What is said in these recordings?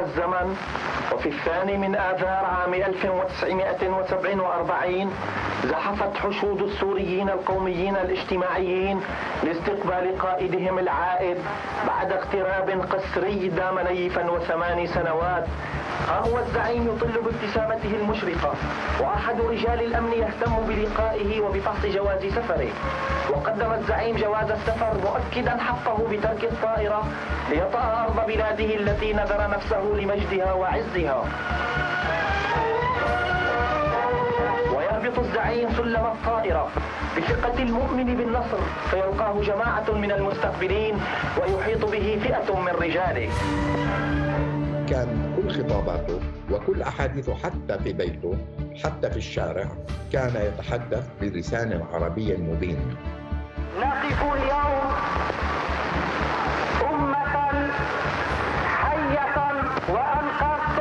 الزمن. وفي الثاني من آذار عام 1947 زحفت حشود السوريين القوميين الاجتماعيين لاستقبال قائدهم العائد بعد اقتراب قسري دام نيفا وثماني سنوات. ها هو الزعيم يطل بابتسامته المشرقة وأحد رجال الأمن يهتم بلقائه وبفحص جواز سفره. وقدم الزعيم جواز السفر مؤكدا حقه بترك الطائرة ليطأ أرض بلاده التي نذر نفسه لمجدها وعزها. ويهبط الزعيم سلم الطائرة بثقة المؤمن بالنصر فيلقاه جماعة من المستقبلين ويحيط به فئة من رجاله. كان كل خطاباته وكل أحاديثه حتى في بيته حتى في الشارع كان يتحدث بلسان عربي مبين. نقف اليوم أمة حية وأنقذتم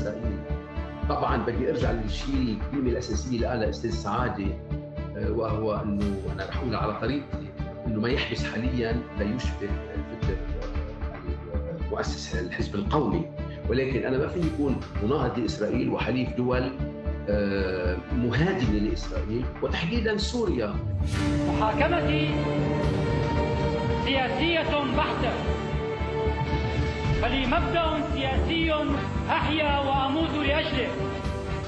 مهادنه لاسرائيل طبعا بدي أرجع للشيء الكلمة الأساسية اللي قالها أستاذ سعادة آه، وهو إنه أنا رح أقول على طريقتي إنه ما يحدث حاليا لا يشبه فكر آه، مؤسس الحزب القومي. ولكن أنا ما في يكون مناهض لاسرائيل وحليف دول آه، مهادنه لإسرائيل وتحديدا سوريا. محاكمتي سياسية بحتة. فلي مبدأ سياسي أحيا وأموت لأجله.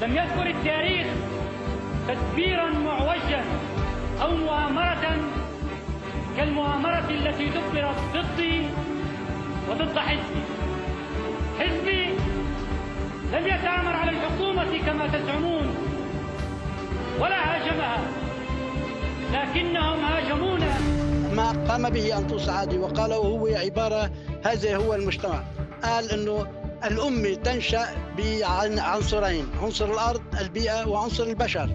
لم يذكر التاريخ تدبيرا معوجا أو مؤامرة كالمؤامرة التي دبرت ضدي وضد حزبي. حزبي لم يتآمر على الحكومة كما تزعمون ولا هاجمها لكنهم هاجمونا. ما قام به أنطو سعادي وقاله هو عبارة هذا هو المجتمع. قال أنه الأمة تنشأ بعنصرين عنصر الأرض البيئة وعنصر البشر.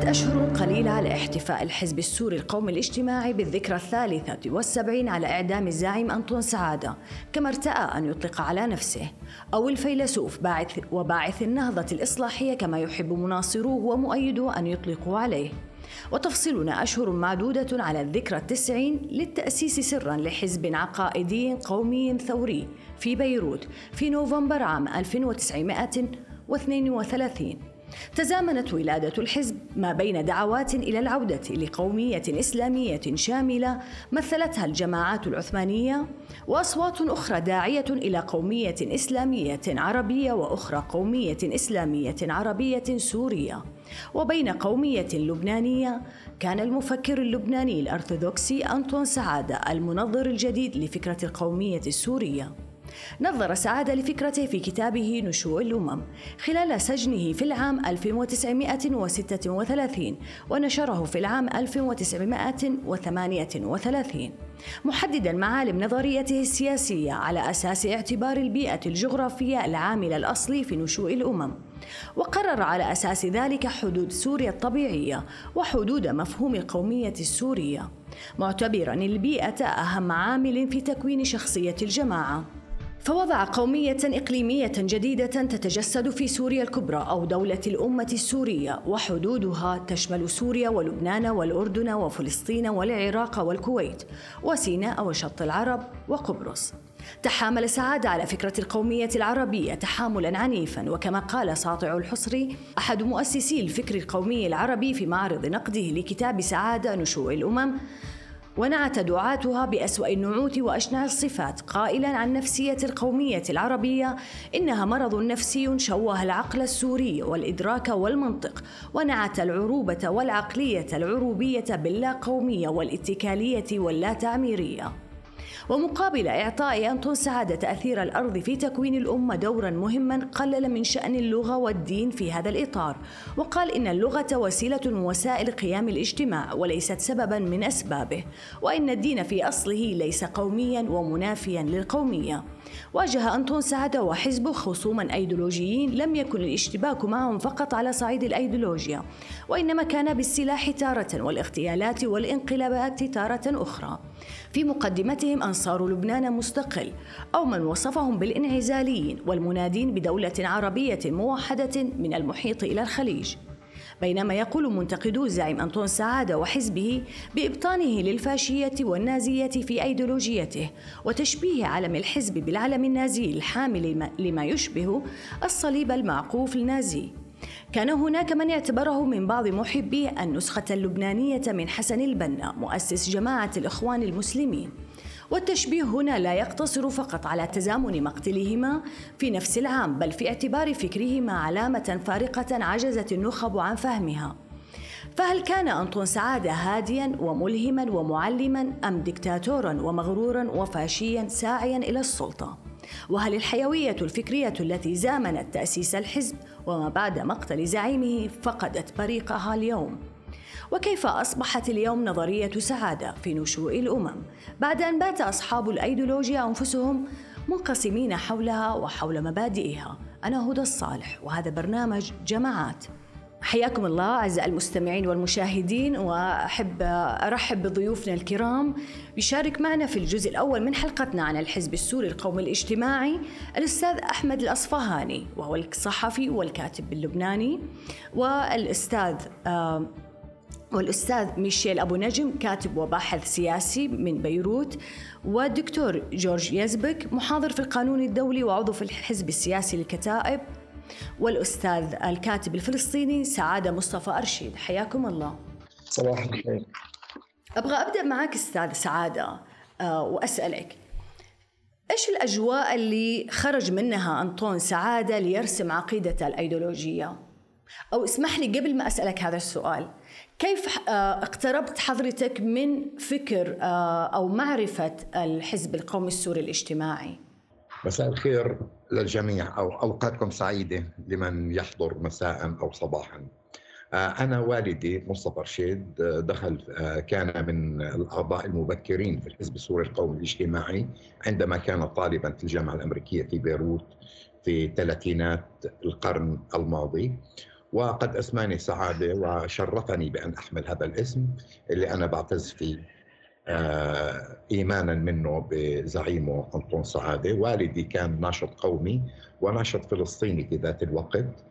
مرت أشهر قليلة على احتفاء الحزب السوري القومي الاجتماعي بالذكرى الثالثة والسبعين على إعدام الزعيم أنطون سعادة كما ارتأى أن يطلق على نفسه. أو الفيلسوف باعث وباعث النهضة الإصلاحية كما يحب مناصروه ومؤيدوه أن يطلقوا عليه. وتفصلنا أشهر معدودة على الذكرى التسعين للتأسيس سرا لحزب عقائدي قومي ثوري في بيروت في نوفمبر عام 1932 تزامنت ولادة الحزب ما بين دعوات إلى العودة لقومية إسلامية شاملة مثلتها الجماعات العثمانية وأصوات أخرى داعية إلى قومية إسلامية عربية وأخرى قومية إسلامية عربية سورية. وبين قومية لبنانية كان المفكر اللبناني الأرثوذكسي أنطون سعادة المنظر الجديد لفكرة القومية السورية. نظر سعادة لفكرته في كتابه نشوء الأمم خلال سجنه في العام 1936 ونشره في العام 1938 محددا معالم نظريته السياسية على أساس اعتبار البيئة الجغرافية العامل الأصلي في نشوء الأمم وقرر على أساس ذلك حدود سوريا الطبيعية وحدود مفهوم القومية السورية. معتبرا البيئة أهم عامل في تكوين شخصية الجماعة. فوضع قومية إقليمية جديدة تتجسد في سوريا الكبرى أو دولة الأمة السورية وحدودها تشمل سوريا ولبنان والأردن وفلسطين والعراق والكويت وسيناء وشط العرب وقبرص. تحامل سعادة على فكرة القومية العربية تحاملا عنيفا وكما قال ساطع الحصري أحد مؤسسي الفكر القومي العربي في معرض نقده لكتاب سعادة نشوء الأمم ونعت دعاتها بأسوأ النعوت وأشنع الصفات. قائلا عن نفسية القومية العربية إنها مرض نفسي شوه العقل السوري والإدراك والمنطق ونعت العروبة والعقلية العروبية باللا قومية والاتكالية واللا تعميرية ومقابل إعطاء أنطون سعادة تأثير الأرض في تكوين الأمة دورا مهما قلل من شأن اللغة والدين في هذا الإطار. وقال إن اللغة وسيلة من وسائل قيام الاجتماع وليست سببا من أسبابه وإن الدين في أصله ليس قوميا ومنافيا للقومية. واجه أنطون سعادة وحزبه خصوما أيديولوجيين لم يكن الاشتباك معهم فقط على صعيد الأيديولوجيا وإنما كان بالسلاح تارة والاغتيالات والانقلابات تارة أخرى. في مقدمتهم أنصار لبنان مستقل أو من وصفهم بالانعزاليين والمنادين بدولة عربية موحدة من المحيط إلى الخليج. بينما يقول منتقدو الزعيم أنطون سعادة وحزبه بإبطانه للفاشية والنازية في أيديولوجيته وتشبيه علم الحزب بالعلم النازي الحامل لما يشبه الصليب المعقوف النازي. كان هناك من اعتبره من بعض محبي النسخة اللبنانية من حسن البنا مؤسس جماعة الإخوان المسلمين. والتشبيه هنا لا يقتصر فقط على تزامن مقتلهما في نفس العام بل في اعتبار فكرهما علامة فارقة عجزت النخب عن فهمها فهل كان أنطون سعادة هاديا وملهما ومعلما أم دكتاتورا ومغرورا وفاشيا ساعيا إلى السلطة؟ وهل الحيوية الفكرية التي زامنت تأسيس الحزب وما بعد مقتل زعيمه فقدت بريقها اليوم؟ وكيف أصبحت اليوم نظرية سعادة في نشوء الأمم؟ بعد أن بات أصحاب الأيديولوجيا أنفسهم منقسمين حولها وحول مبادئها. أنا هدى الصالح وهذا برنامج جماعات. حياكم الله أعزائي المستمعين والمشاهدين وأحب أرحب بضيوفنا الكرام. يشارك معنا في الجزء الأول من حلقتنا عن الحزب السوري القومي الاجتماعي الأستاذ أحمد الأصفهاني وهو الصحفي والكاتب اللبناني والأستاذ والأستاذ ميشيل أبو نجم كاتب وباحث سياسي من بيروت والدكتور جورج يزبك محاضر في القانون الدولي وعضو في الحزب السياسي للكتائب والأستاذ الكاتب الفلسطيني سعادة مصطفى أرشيد. حياكم الله. صباح الخير. أبغى أبدأ معك أستاذ سعادة آه، وأسألك إيش الأجواء اللي خرج منها أنطون سعادة ليرسم عقيدة الأيديولوجية؟ أو اسمح لي قبل ما أسألك هذا السؤال. كيف آه، اقتربت حضرتك من فكر آه، أو معرفة الحزب القومي السوري الاجتماعي؟ مساء الخير للجميع أو أوقاتكم سعيدة لمن يحضر مساء أو صباحا. آه، أنا والدي مصطفى رشيد دخل كان من الأعضاء المبكرين في الحزب السوري القومي الاجتماعي عندما كان طالبا في الجامعة الأمريكية في بيروت في ثلاثينات القرن الماضي وقد أسماني سعادة وشرفني بأن أحمل هذا الاسم اللي أنا بعتز فيه آه إيمانا منه بزعيمه أنطون سعادة. والدي كان ناشط قومي وناشط فلسطيني في ذات الوقت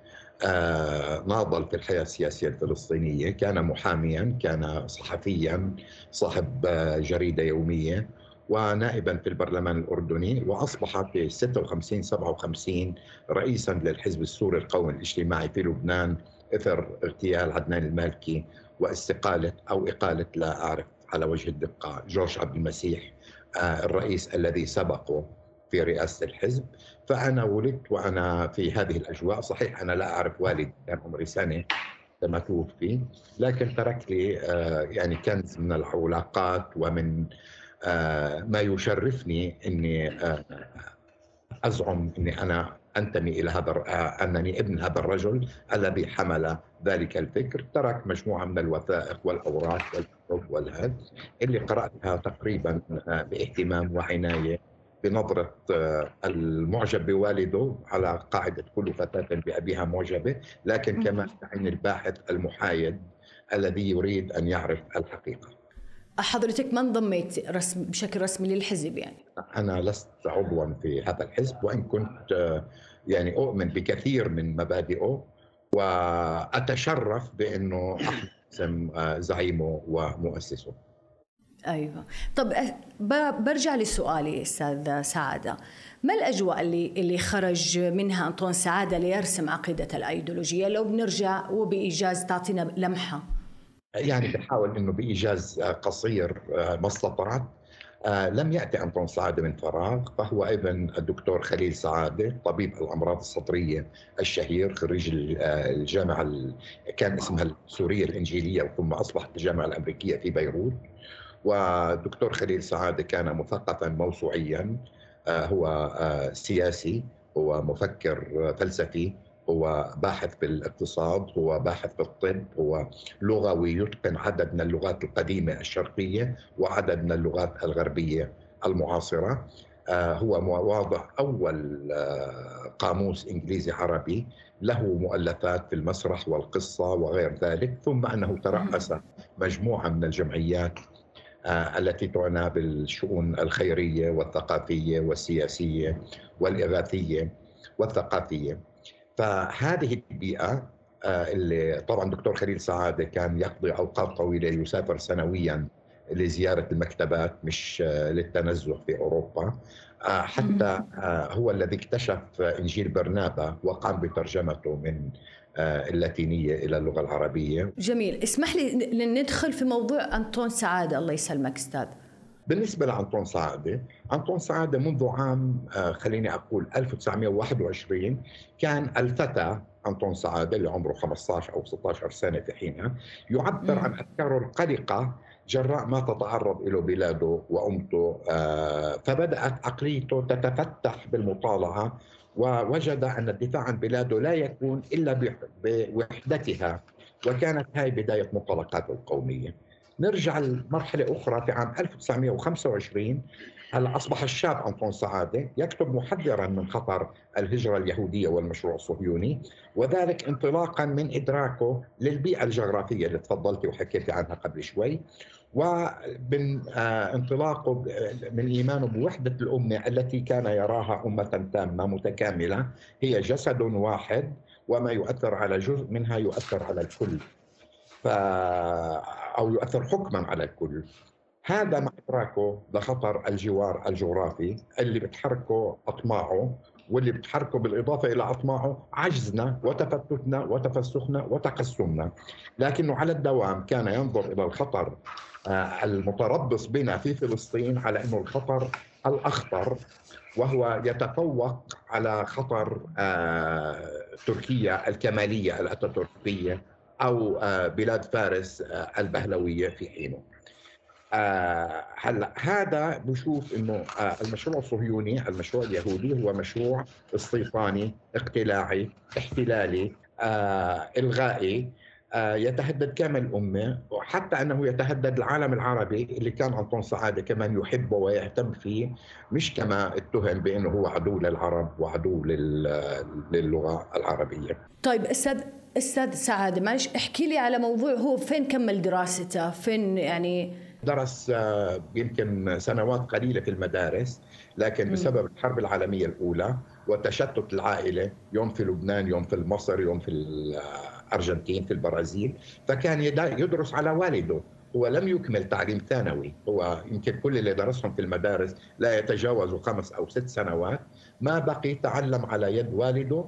آه ناضل في الحياة السياسية الفلسطينية. كان محاميا كان صحفيا صاحب آه جريدة يومية. ونائبا في البرلمان الأردني وأصبح في 56 57 رئيسا للحزب السوري القومي الاجتماعي في لبنان إثر اغتيال عدنان المالكي واستقالة أو إقالة لا أعرف على وجه الدقة جورج عبد المسيح آه، الرئيس الذي سبقه في رئاسة الحزب. فأنا ولدت وأنا في هذه الأجواء. صحيح أنا لا أعرف والدي كان عمري سنة لما توفي لكن ترك لي آه، يعني كنز من العلاقات ومن ما يشرفني إني آه، أزعم إني أنا أنتمي إلى هذا آه، أنني ابن هذا الرجل الذي حمل ذلك الفكر ترك مجموعة من الوثائق والأوراق والكتب والهد اللي قرأتها تقريبا باهتمام وعناية بنظرة المعجب بوالده على قاعدة كل فتاة بأبيها معجبة. لكن كمان بعين الباحث المحايد الذي يريد أن يعرف الحقيقة. حضرتك ما انضميت رسم بشكل رسمي للحزب يعني. أنا لست عضوا في هذا الحزب وإن كنت يعني أؤمن بكثير من مبادئه وأتشرف بأنه احسن زعيمه ومؤسسه. أيوه. طب برجع لسؤالي أستاذ سعادة. ما الأجواء اللي اللي خرج منها أنطون سعادة ليرسم عقيدة الأيديولوجية؟ لو بنرجع وبإيجاز تعطينا لمحة. يعني بحاول إنه بإيجاز قصير ما استطعت آه لم يأتي أنطون سعادة من فراغ. فهو ابن الدكتور خليل سعادة طبيب الأمراض الصدرية الشهير خريج الجامعة كان اسمها السورية الإنجيلية ثم أصبحت الجامعة الأمريكية في بيروت. والدكتور خليل سعادة كان مثقفا موسوعيا آه هو آه سياسي هو مفكر فلسفي. هو باحث بالاقتصاد هو باحث بالطب هو لغوي يتقن عدد من اللغات القديمة الشرقية وعدد من اللغات الغربية المعاصرة. آه، هو واضع أول آه، قاموس إنجليزي عربي له مؤلفات في المسرح والقصة وغير ذلك ثم أنه ترأس مجموعة من الجمعيات آه، التي تعنى بالشؤون الخيرية والثقافية والسياسية والإغاثية والثقافية. فهذه البيئة آه، اللي طبعا دكتور خليل سعادة كان يقضي أوقات طويلة يسافر سنويا لزيارة المكتبات مش آه، للتنزه في أوروبا آه، حتى هو الذي اكتشف إنجيل برنابا وقام بترجمته من اللاتينية إلى اللغة العربية. جميل، اسمح لي ندخل في موضوع أنطون سعادة الله يسلمك أستاذ. بالنسبة لأنطون سعادة أنطون سعادة منذ عام آه، خليني أقول 1921 كان الفتى أنطون سعادة اللي عمره 15 أو 16 سنة في حينها يعبر عن أفكاره القلقة جراء ما تتعرض له بلاده وأمته آه، فبدأت عقليته تتفتح بالمطالعة ووجد أن الدفاع عن بلاده لا يكون إلا بوحدتها وكانت هاي بداية مطلقاته القومية. نرجع لمرحلة أخرى في عام 1925 هلأ أصبح الشاب أنطون سعادة يكتب محذرا من خطر الهجرة اليهودية والمشروع الصهيوني وذلك انطلاقا من إدراكه للبيئة الجغرافية اللي تفضلتي وحكيتي عنها قبل شوي ومن آه، انطلاقه من إيمانه بوحدة الأمة التي كان يراها أمة تامة متكاملة هي جسد واحد وما يؤثر على جزء منها يؤثر على الكل. أو يؤثر حكما على الكل. هذا مع إدراكه لخطر الجوار الجغرافي اللي بتحركه أطماعه واللي بتحركه بالإضافة إلى أطماعه عجزنا وتفتتنا وتفسخنا وتقسمنا. لكنه على الدوام كان ينظر إلى الخطر آه، المتربص بنا في فلسطين على أنه الخطر الأخطر وهو يتفوق على خطر آه، تركيا الكمالية الأتاتوركية. أو آه، بلاد فارس آه، البهلوية في حينه. آه، هلأ هذا بشوف إنه المشروع الصهيوني المشروع اليهودي هو مشروع استيطاني اقتلاعي احتلالي إلغائي يتهدد كامل الأمة وحتى أنه يتهدد العالم العربي اللي كان أنطون سعادة كمان يحبه ويهتم فيه مش كما اتهم بأنه هو عدو للعرب وعدو للغة العربية طيب أستاذ أستاذ سعاده معلش احكي لي على موضوع هو فين كمل دراسته؟ فين يعني؟ درس آه، يمكن سنوات قليلة في المدارس لكن بسبب الحرب العالمية الأولى وتشتت العائلة يوم في لبنان يوم في مصر يوم في الارجنتين في البرازيل فكان يدرس على والده. هو لم يكمل تعليم ثانوي. هو يمكن كل اللي درسهم في المدارس لا يتجاوز خمس أو ست سنوات. ما بقي تعلم على يد والده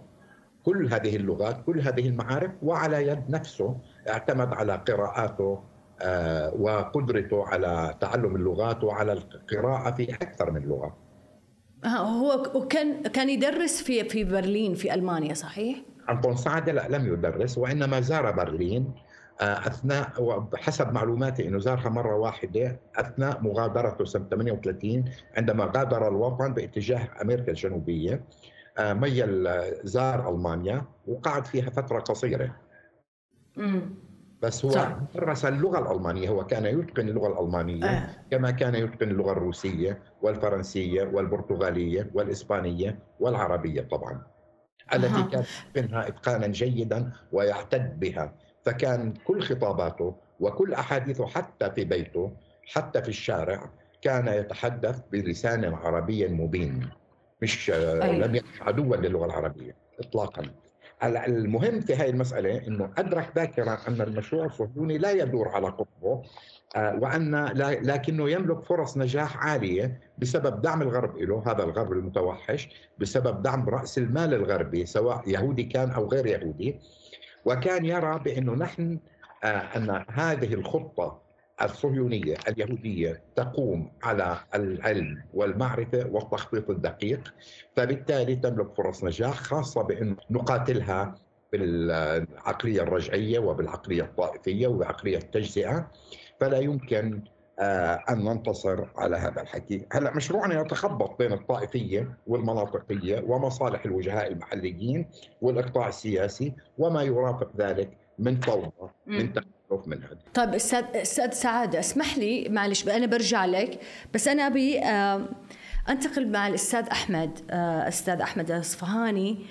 كل هذه اللغات كل هذه المعارف وعلى يد نفسه اعتمد على قراءاته آه، وقدرته على تعلم اللغات وعلى القراءة في أكثر من لغة آه، هو وكان كان يدرس في في برلين في ألمانيا صحيح؟ أنطون سعدة لا لم يدرس وإنما زار برلين آه، أثناء وحسب معلوماتي إنه زارها مرة واحدة أثناء مغادرته سنة 38 عندما غادر الوطن باتجاه أمريكا الجنوبية ميل زار ألمانيا وقعد فيها فترة قصيرة. بس هو درس اللغة الألمانية هو كان يتقن اللغة الألمانية آه. كما كان يتقن اللغة الروسية والفرنسية والبرتغالية والإسبانية والعربية طبعا التي كان يتقنها إتقانا جيدا ويعتد بها. فكان كل خطاباته وكل أحاديثه حتى في بيته حتى في الشارع كان يتحدث بلسان عربي مبين. مش أيوة. لم يكن عدوا للغة العربية اطلاقا المهم في هذه المسألة أنه أدرك باكرا أن المشروع الصهيوني لا يدور على قطبه آه، وأن لكنه يملك فرص نجاح عالية بسبب دعم الغرب له هذا الغرب المتوحش بسبب دعم رأس المال الغربي سواء يهودي كان أو غير يهودي وكان يرى بأنه نحن آه، أن هذه الخطة الصهيونية اليهودية تقوم على العلم والمعرفة والتخطيط الدقيق فبالتالي تملك فرص نجاح خاصة بأن نقاتلها بالعقلية الرجعية وبالعقلية الطائفية وبعقلية التجزئة. فلا يمكن آه، أن ننتصر على هذا الحكي. هلا مشروعنا يتخبط بين الطائفية والمناطقية ومصالح الوجهاء المحليين والإقطاع السياسي وما يرافق ذلك من فوضى من تخلف من هذا طيب أستاذ أستاذ سعادة اسمح لي معلش أنا برجع لك بس أنا أبي آه، أنتقل مع الأستاذ أحمد آه، أستاذ أحمد الأصفهاني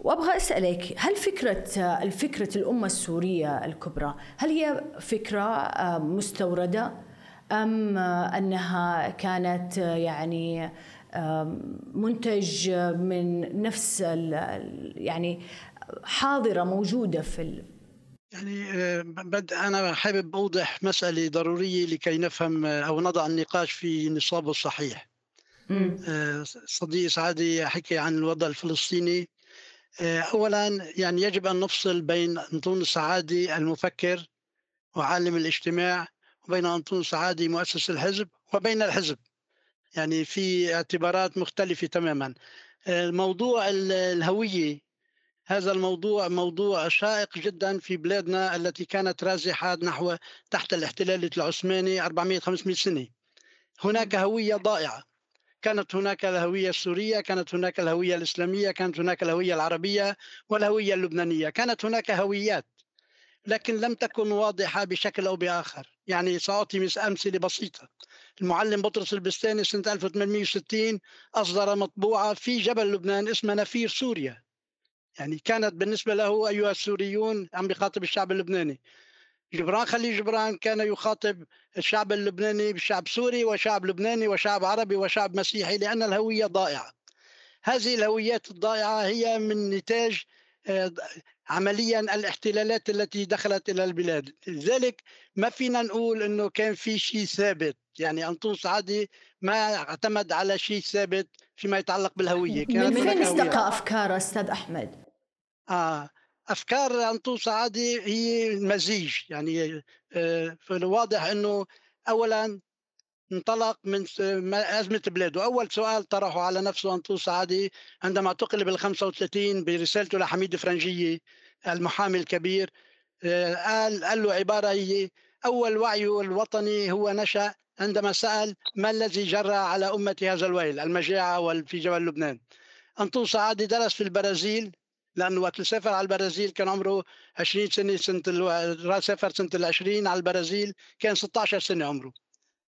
وأبغى أسألك هل فكرة الفكرة الأمة السورية الكبرى هل هي فكرة مستوردة أم أنها كانت يعني منتج من نفس يعني حاضرة موجودة في يعني بد أنا حابب أوضح مسألة ضرورية لكي نفهم أو نضع النقاش في نصابه الصحيح. آه، صديق سعادي حكي عن الوضع الفلسطيني. آه، اولا يعني يجب أن نفصل بين انطون السعادي المفكر وعالم الاجتماع وبين انطون السعادي مؤسس الحزب وبين الحزب. يعني في اعتبارات مختلفة تماما. آه، موضوع الهوية هذا الموضوع موضوع شائق جدا في بلادنا التي كانت رازحة نحو تحت الاحتلال العثماني 400 500 سنة. هناك هوية ضائعة. كانت هناك الهوية السورية كانت هناك الهوية الإسلامية كانت هناك الهوية العربية والهوية اللبنانية. كانت هناك هويات لكن لم تكن واضحة بشكل أو بآخر. يعني سأعطي أمثلة بسيطة. المعلم بطرس البستاني سنة 1860 أصدر مطبوعة في جبل لبنان اسمها نفير سوريا. يعني كانت بالنسبة له أيها السوريون عم بيخاطب الشعب اللبناني. جبران خليل جبران كان يخاطب الشعب اللبناني بشعب سوري وشعب لبناني وشعب عربي وشعب مسيحي لأن الهوية ضائعة. هذه الهويات الضائعة هي من نتاج آه، عمليا الاحتلالات التي دخلت إلى البلاد. لذلك ما فينا نقول إنه كان في شيء ثابت. يعني انطون سعادي ما اعتمد على شيء ثابت فيما يتعلق بالهوية من فين استقى افكاره أستاذ أحمد؟ آه أفكار انطو سعادي هي مزيج يعني آه، فالواضح إنه اولا انطلق من أزمة بلاده أول سؤال طرحه على نفسه أنطو سعادي عندما اعتقل بال 35 برسالته لحميد فرنجية المحامي الكبير آه، قال قال له عبارة هي أول وعي الوطني هو نشأ عندما سأل ما الذي جرى على أمة هذا الويل المجاعة في جبل لبنان. أنطو سعادي درس في البرازيل لأنه وقت سافر على البرازيل كان عمره 20 سنة سنة سافر سنة ال 20 على البرازيل كان 16 سنة عمره.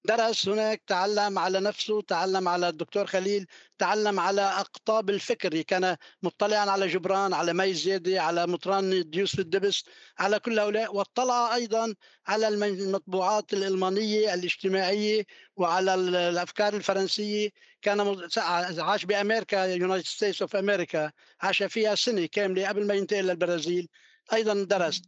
درس هناك تعلم على نفسه تعلم على الدكتور خليل تعلم على أقطاب الفكر. كان مطلعا على جبران على مي زيادة على مطران يوسف الدبس على كل هؤلاء. واطلع أيضا على المطبوعات الألمانية الاجتماعية وعلى الأفكار الفرنسية. كان عاش بأمريكا United States of America عاش فيها سنة كاملة قبل ما ينتقل للبرازيل. أيضا درس.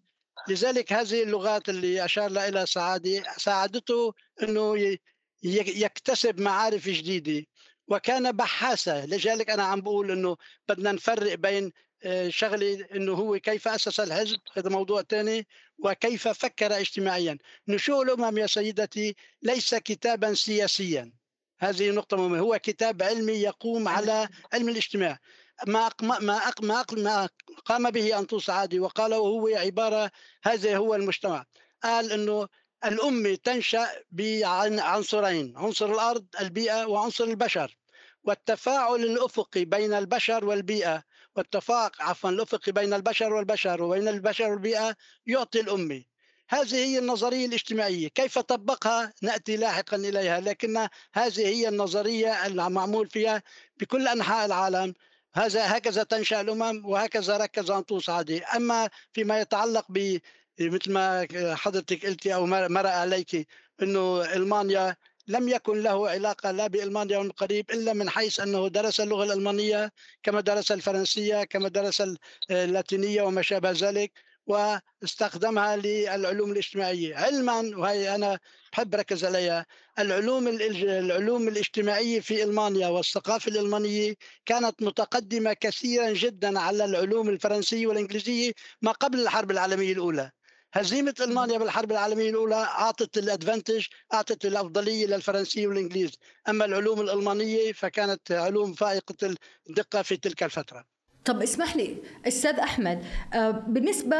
لذلك هذه اللغات اللي أشار لها إلى سعادة ساعدته أنه يكتسب معارف جديدة وكان بحاثا لذلك أنا عم بقول أنه بدنا نفرق بين آه، شغلة أنه هو كيف أسس الحزب هذا موضوع ثاني وكيف فكر اجتماعيا. نشوء الأمم يا سيدتي؟ ليس كتابا سياسيا. هذه نقطة مهمة. هو كتاب علمي يقوم على علم الاجتماع. ما ما ما ما قام به أنطو سعادي وقال وهو عبارة هذا هو المجتمع. قال أنه الأمة تنشأ بعنصرين عنصر الأرض البيئة وعنصر البشر. والتفاعل الأفقي بين البشر والبيئة والتفاعل عفوا الأفقي بين البشر والبشر وبين البشر والبيئة يعطي الأمة. هذه هي النظرية الاجتماعية. كيف طبقها؟ نأتي لاحقا إليها لكن هذه هي النظرية المعمول فيها بكل أنحاء العالم. هذا هكذا تنشأ الأمم وهكذا ركز أنطوس عادي أما فيما يتعلق ب مثل ما حضرتك قلتي أو مر عليك إنه ألمانيا لم يكن له علاقة لا بألمانيا من قريب إلا من حيث أنه درس اللغة الألمانية كما درس الفرنسية كما درس اللاتينية وما شابه ذلك. واستخدمها للعلوم الاجتماعية. علما وهي أنا بحب ركز عليها العلوم العلوم الاجتماعية في ألمانيا والثقافة الألمانية كانت متقدمة كثيرا جدا على العلوم الفرنسية والإنجليزية ما قبل الحرب العالمية الأولى. هزيمة ألمانيا بالحرب العالمية الأولى أعطت الأدفانتج أعطت الأفضلية للفرنسية والإنجليز. أما العلوم الألمانية فكانت علوم فائقة الدقة في تلك الفترة. طب اسمح لي أستاذ أحمد آه، بالنسبة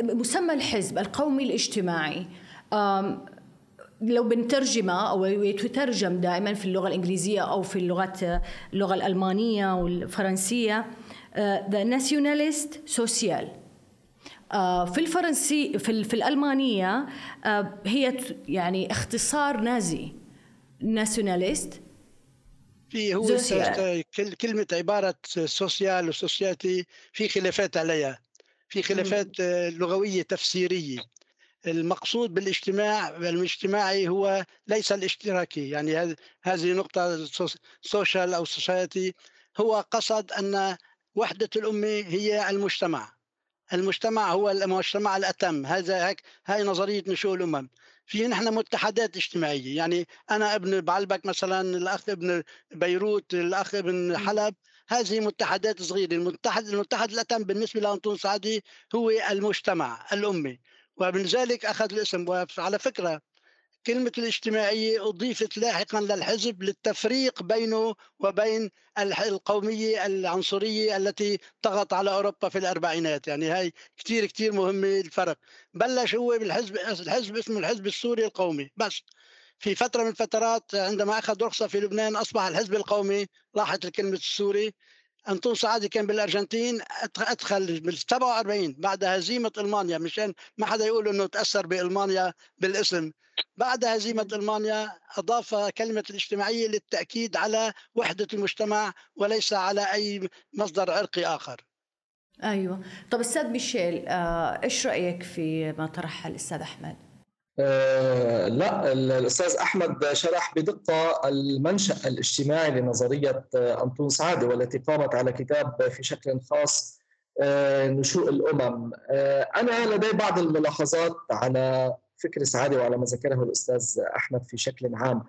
لمسمى الحزب القومي الاجتماعي لو بنترجمه أو يترجم دائما في اللغة الإنجليزية أو في اللغات اللغة الألمانية والفرنسية ذا ناسيوناليست سوسيال في الفرنسي في, في الألمانية آه، هي يعني اختصار نازي ناسيوناليست في هو كلمة عبارة سوسيال وسوسياتي في خلافات عليها. في خلافات لغوية تفسيرية. المقصود بالاجتماع الاجتماعي هو ليس الاشتراكي. يعني هذه نقطة social أو société هو قصد أن وحدة الأمة هي المجتمع. المجتمع هو المجتمع الأتم. هذا هيك هاي نظرية نشوء الأمم. في نحن متحدات اجتماعية. يعني أنا ابن بعلبك مثلا الآخر ابن بيروت الآخر ابن حلب هذه متحدات صغيرة. المتحد المتحد الأتم بالنسبة لأنطون سعادة هو المجتمع الأمي ومن ذلك أخذ الاسم. وعلى فكرة كلمة الاجتماعية أضيفت لاحقا للحزب للتفريق بينه وبين القومية العنصرية التي طغت على أوروبا في الأربعينات. يعني هاي كتير كتير مهمة الفرق. بلش هو بالحزب الحزب اسمه الحزب السوري القومي. بس في فترة من الفترات عندما أخذ رخصة في لبنان أصبح الحزب القومي راحت الكلمة السوري. أنطون سعادي كان بالأرجنتين أدخل بال 47 بعد هزيمة ألمانيا مشان ما حدا يقول إنه تأثر بألمانيا بالاسم. بعد هزيمة ألمانيا أضاف كلمة الاجتماعية للتأكيد على وحدة المجتمع وليس على أي مصدر عرقي آخر. أيوة. طب أستاذ ميشيل آه، إيش رأيك في ما طرحه الأستاذ أحمد؟ آه لا الأستاذ أحمد شرح بدقة المنشأ الاجتماعي لنظرية أنطون سعاده والتي قامت على كتاب في شكل خاص آه نشوء الأمم. آه أنا لدي بعض الملاحظات على فكر سعادة وعلى ما ذكره الأستاذ أحمد في شكل عام.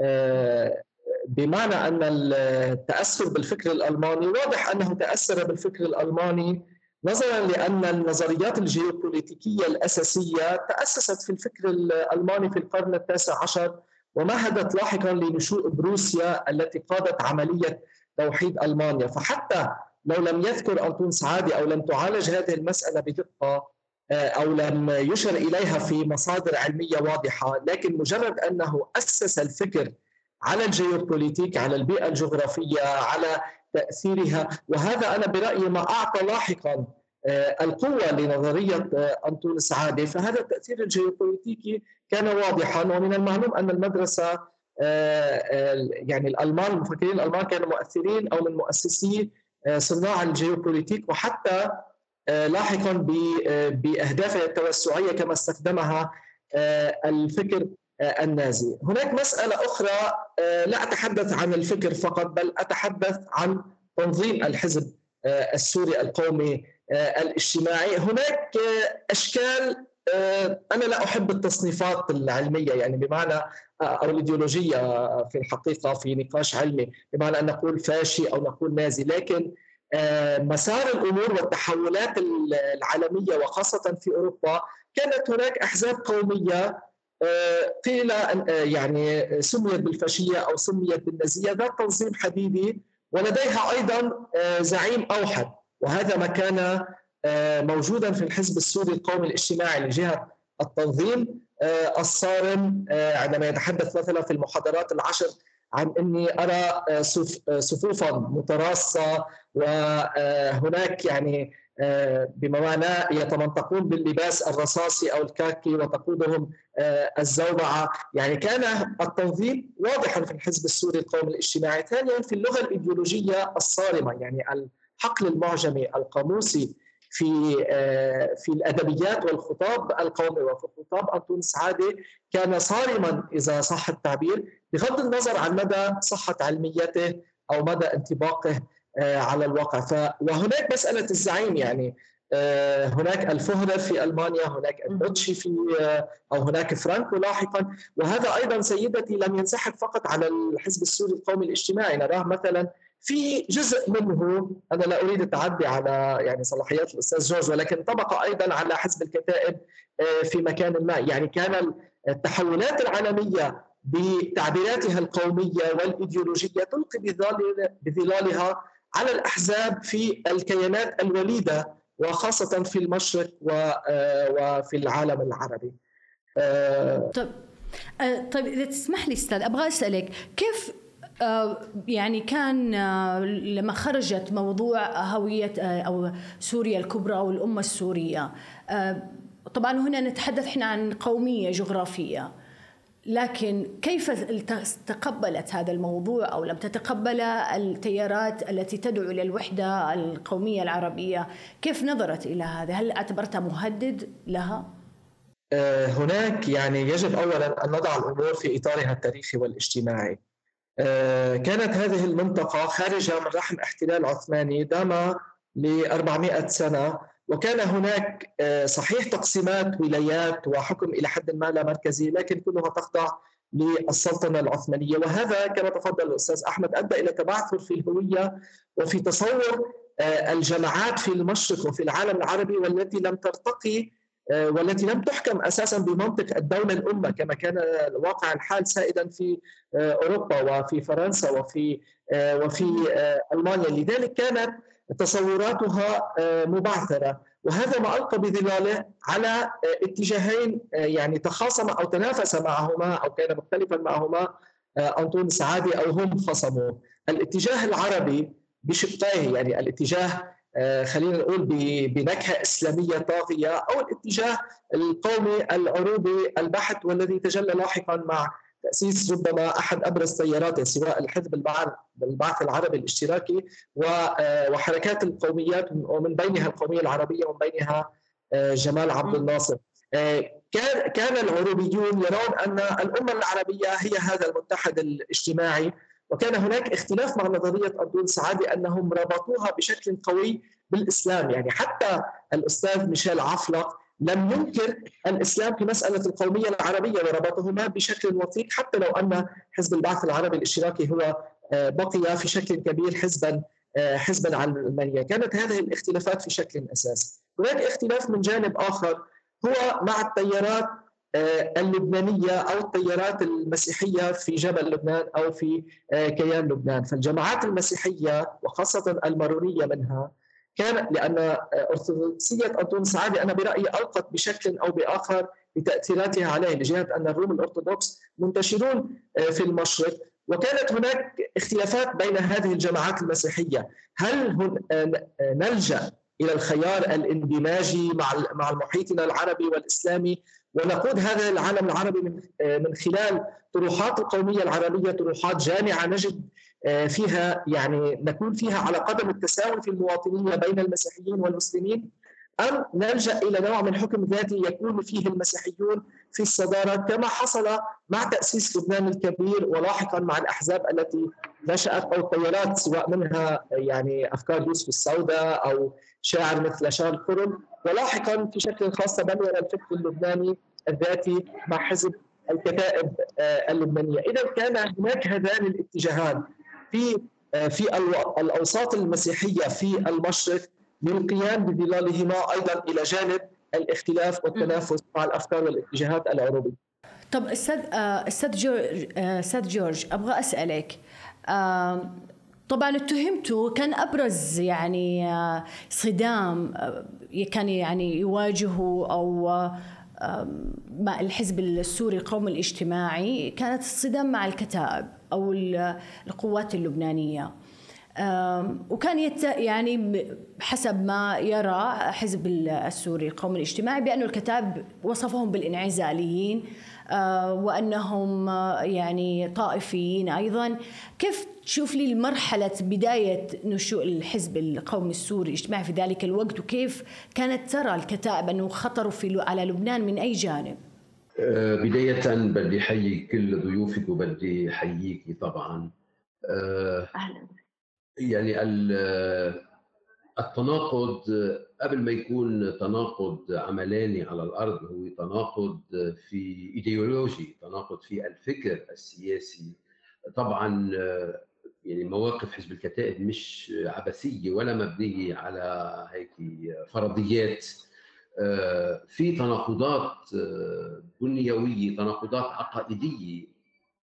آه، بمعنى أن التاثر بالفكر الألماني واضح أنه تأثر بالفكر الألماني نظرا لأن النظريات الجيوبوليتيكية الأساسية تأسست في الفكر الألماني في القرن التاسع عشر ومهدت لاحقا لنشوء بروسيا التي قادت عملية توحيد ألمانيا. فحتى لو لم يذكر أنطون سعادي أو لم تعالج هذه المسألة بدقة آه، أو لم يشر إليها في مصادر علمية واضحة لكن مجرد أنه أسس الفكر على الجيوبوليتيك على البيئة الجغرافية على تأثيرها. وهذا أنا برأيي ما أعطى لاحقا آه، القوة لنظرية آه، انطون سعاده فهذا التأثير الجيوبوليتيكي كان واضحا. ومن المعلوم أن المدرسة يعني الألمان المفكرين الألمان كانوا مؤثرين أو من مؤسسي صناع الجيوبوليتيك. وحتى آه، لاحقا آه، بأهدافها التوسعية كما استخدمها آه، الفكر النازي. هناك مسألة أخرى لا أتحدث عن الفكر فقط بل أتحدث عن تنظيم الحزب السوري القومي الاجتماعي، هناك أشكال أنا لا أحب التصنيفات العلمية يعني بمعنى أو الإيديولوجية في الحقيقة في نقاش علمي بمعنى أن نقول فاشي أو نقول نازي لكن آه، مسار الأمور والتحولات العالمية وخاصة في أوروبا كانت هناك أحزاب قومية آه، قيل آه، يعني سميت بالفاشية أو سميت بالنازية ذات تنظيم حديدي ولديها أيضا زعيم أوحد. وهذا ما كان موجودا في الحزب السوري القومي الاجتماعي لجهة التنظيم الصارم عندما يتحدث مثلا في المحاضرات العشر عن إني أرى صفوفا متراصة وهناك يعني بما معناه يتمنطقون باللباس الرصاصي أو الكاكي وتقودهم الزوبعه، يعني كان التنظيم واضحا في الحزب السوري القومي الاجتماعي، ثانيا في اللغة الإيديولوجية الصارمة يعني الحقل المعجمي القاموسي في في الأدبيات والخطاب القومي. وفي خطاب أنطون سعادة كان صارما إذا صح التعبير بغض النظر عن مدى صحة علميته أو مدى انطباقه. على الواقع. ف وهناك مسألة الزعيم يعني آه، هناك الفهرر في ألمانيا هناك النوتشي في آه، أو هناك فرانكو لاحقا. وهذا أيضا سيدتي لم ينسحب فقط على الحزب السوري القومي الاجتماعي. نراه مثلا في جزء منه أنا لا أريد التعدي على يعني صلاحيات الأستاذ جورج ولكن طبق أيضا على حزب الكتائب آه، في مكان ما. يعني كان التحولات العالمية بتعبيراتها القومية والإيديولوجية تلقي بظلالها على الأحزاب في الكيانات الوليدة وخاصة في المشرق آه، وفي العالم العربي. آه، آه، طيب إذا تسمح لي أستاذ أبغى أسألك كيف يعني كان لما خرجت موضوع هوية أو سوريا الكبرى أو الأمة السورية طبعا هنا نتحدث إحنا عن قومية جغرافية. لكن كيف تقبلت هذا الموضوع أو لم تتقبل التيارات التي تدعو إلى الوحدة القومية العربية؟ كيف نظرت إلى هذا؟ هل اعتبرتها مهدد لها؟ آه، هناك يعني يجب اولا أن نضع الأمور في إطارها التاريخي والاجتماعي. آه، كانت هذه المنطقة خارجة من رحم احتلال عثماني دام ل 400 سنة وكان هناك آه، صحيح تقسيمات ولايات وحكم إلى حد ما لا مركزي لكن كلها تخضع للسلطنة العثمانية. وهذا كما تفضل الأستاذ أحمد أدى إلى تبعثر في الهوية وفي تصور آه، الجماعات في المشرق وفي العالم العربي والتي لم ترتقي آه، والتي لم تحكم أساسا بمنطق الدولة الأمة كما كان واقع الحال سائدا في أوروبا وفي فرنسا وفي وفي ألمانيا. لذلك كانت تصوراتها آه، مبعثرة. وهذا ما ألقى بظلاله على آه، اتجاهين آه، يعني تخاصم أو تنافس معهما أو كان مختلفا معهما انطون سعادي أو هم خصموا الاتجاه العربي بشقيه يعني الاتجاه خلينا نقول بنكهة إسلامية طاغية أو الاتجاه القومي العروبي البحت والذي تجلى لاحقا مع تأسيس ربما أحد أبرز تياراته سواء الحزب البعث العربي الاشتراكي آه، وحركات القوميات ومن بينها القومية العربية ومن بينها آه، جمال عبد الناصر. آه، كان كان العروبيون يرون أن الأمة العربية هي هذا المتحد الاجتماعي وكان هناك اختلاف مع نظرية عبد سعادي أنهم ربطوها بشكل قوي بالإسلام. يعني حتى الأستاذ ميشيل عفلق لم ينكر الإسلام في مسألة القومية العربية وربطهما بشكل وثيق حتى لو أن حزب البعث العربي الاشتراكي هو آه، بقي في شكل كبير حزبا آه، حزبا علمانيا، كانت هذه الاختلافات في شكل أساسي. هناك اختلاف من جانب آخر هو مع التيارات آه، اللبنانية أو التيارات المسيحية في جبل لبنان أو في كيان لبنان، فالجماعات المسيحية وخاصة المارونية منها كان لأن أرثوذكسية انطون سعادي أنا برأيي ألقت بشكل أو بآخر بتأثيراتها عليه لجهه أن الروم الأرثوذكس منتشرون آه، في المشرق. وكانت هناك اختلافات بين هذه الجماعات المسيحية. هل آه، نلجأ إلى الخيار الاندماجي مع مع محيطنا العربي والإسلامي؟ ونقود هذا العالم العربي من آه، خلال طروحات القومية العربية طروحات جامعة نجد آه، فيها يعني نكون فيها على قدم التساوي في المواطنين بين المسيحيين والمسلمين أم نلجأ إلى نوع من حكم ذاتي يكون فيه المسيحيون في الصدارة كما حصل مع تأسيس لبنان الكبير ولاحقا مع الأحزاب التي نشأت أو التيارات سواء منها يعني أفكار يوسف السوداء أو شاعر مثل شارل كورن ولاحقا في شكل خاص تبنى الفكر اللبناني الذاتي مع حزب الكتائب آه، اللبنانية. إذا كان هناك هذان الاتجاهان. في آه، في الأوساط المسيحية في المشرق للقيام بظلالهما أيضا إلى جانب الاختلاف والتنافس مع الأفكار والاتجاهات العروبيه. طب أستاذ آه، أستاذ جورج آه، أستاذ جورج أبغى أسألك طبعا اتهمتوا كان أبرز يعني صدام كان يعني يواجهه أو مع الحزب السوري القومي الاجتماعي كانت الصدام مع الكتائب أو القوات اللبنانية. وكان يت يعني حسب ما يرى حزب السوري القومي الاجتماعي بأن الكتاب وصفهم بالانعزاليين آه، وأنهم آه، يعني طائفيين أيضا. كيف تشوف لي مرحلة بداية نشوء الحزب القومي السوري الاجتماعي في ذلك الوقت؟ وكيف كانت ترى الكتائب أنه خطروا في على لبنان من أي جانب؟ بداية بدي أحيي كل ضيوفك وبدي أحييك طبعا. أهلا يعني التناقض قبل ما يكون تناقض عملاني على الأرض هو تناقض في ايديولوجي تناقض في الفكر السياسي. طبعا يعني مواقف حزب الكتائب مش عبثية ولا مبنية على هيك فرضيات. في تناقضات بنيوية تناقضات عقائدية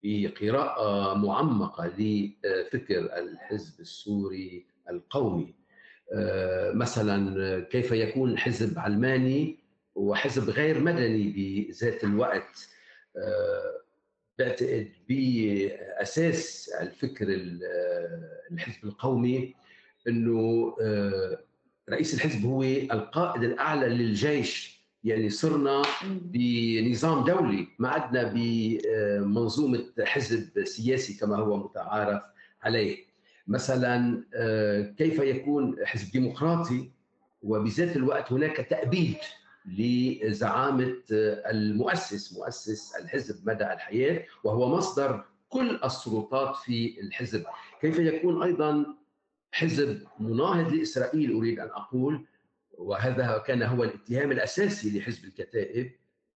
بقراءه معمقة لفكر الحزب السوري القومي. آه، مثلا كيف يكون حزب علماني وحزب غير مدني بذات الوقت؟ آه، بعتقد بأساس الفكر الحزب القومي إنه آه، رئيس الحزب هو القائد الأعلى للجيش يعني صرنا بنظام دولي ما عدنا بمنظومة حزب سياسي كما هو متعارف عليه. مثلا آه، كيف يكون حزب ديمقراطي؟ وبذات الوقت هناك تأبيد لزعامة آه، المؤسس مؤسس الحزب مدى الحياة وهو مصدر كل السلطات في الحزب. كيف يكون أيضا حزب مناهض لإسرائيل أريد أن أقول وهذا كان هو الاتهام الأساسي لحزب الكتائب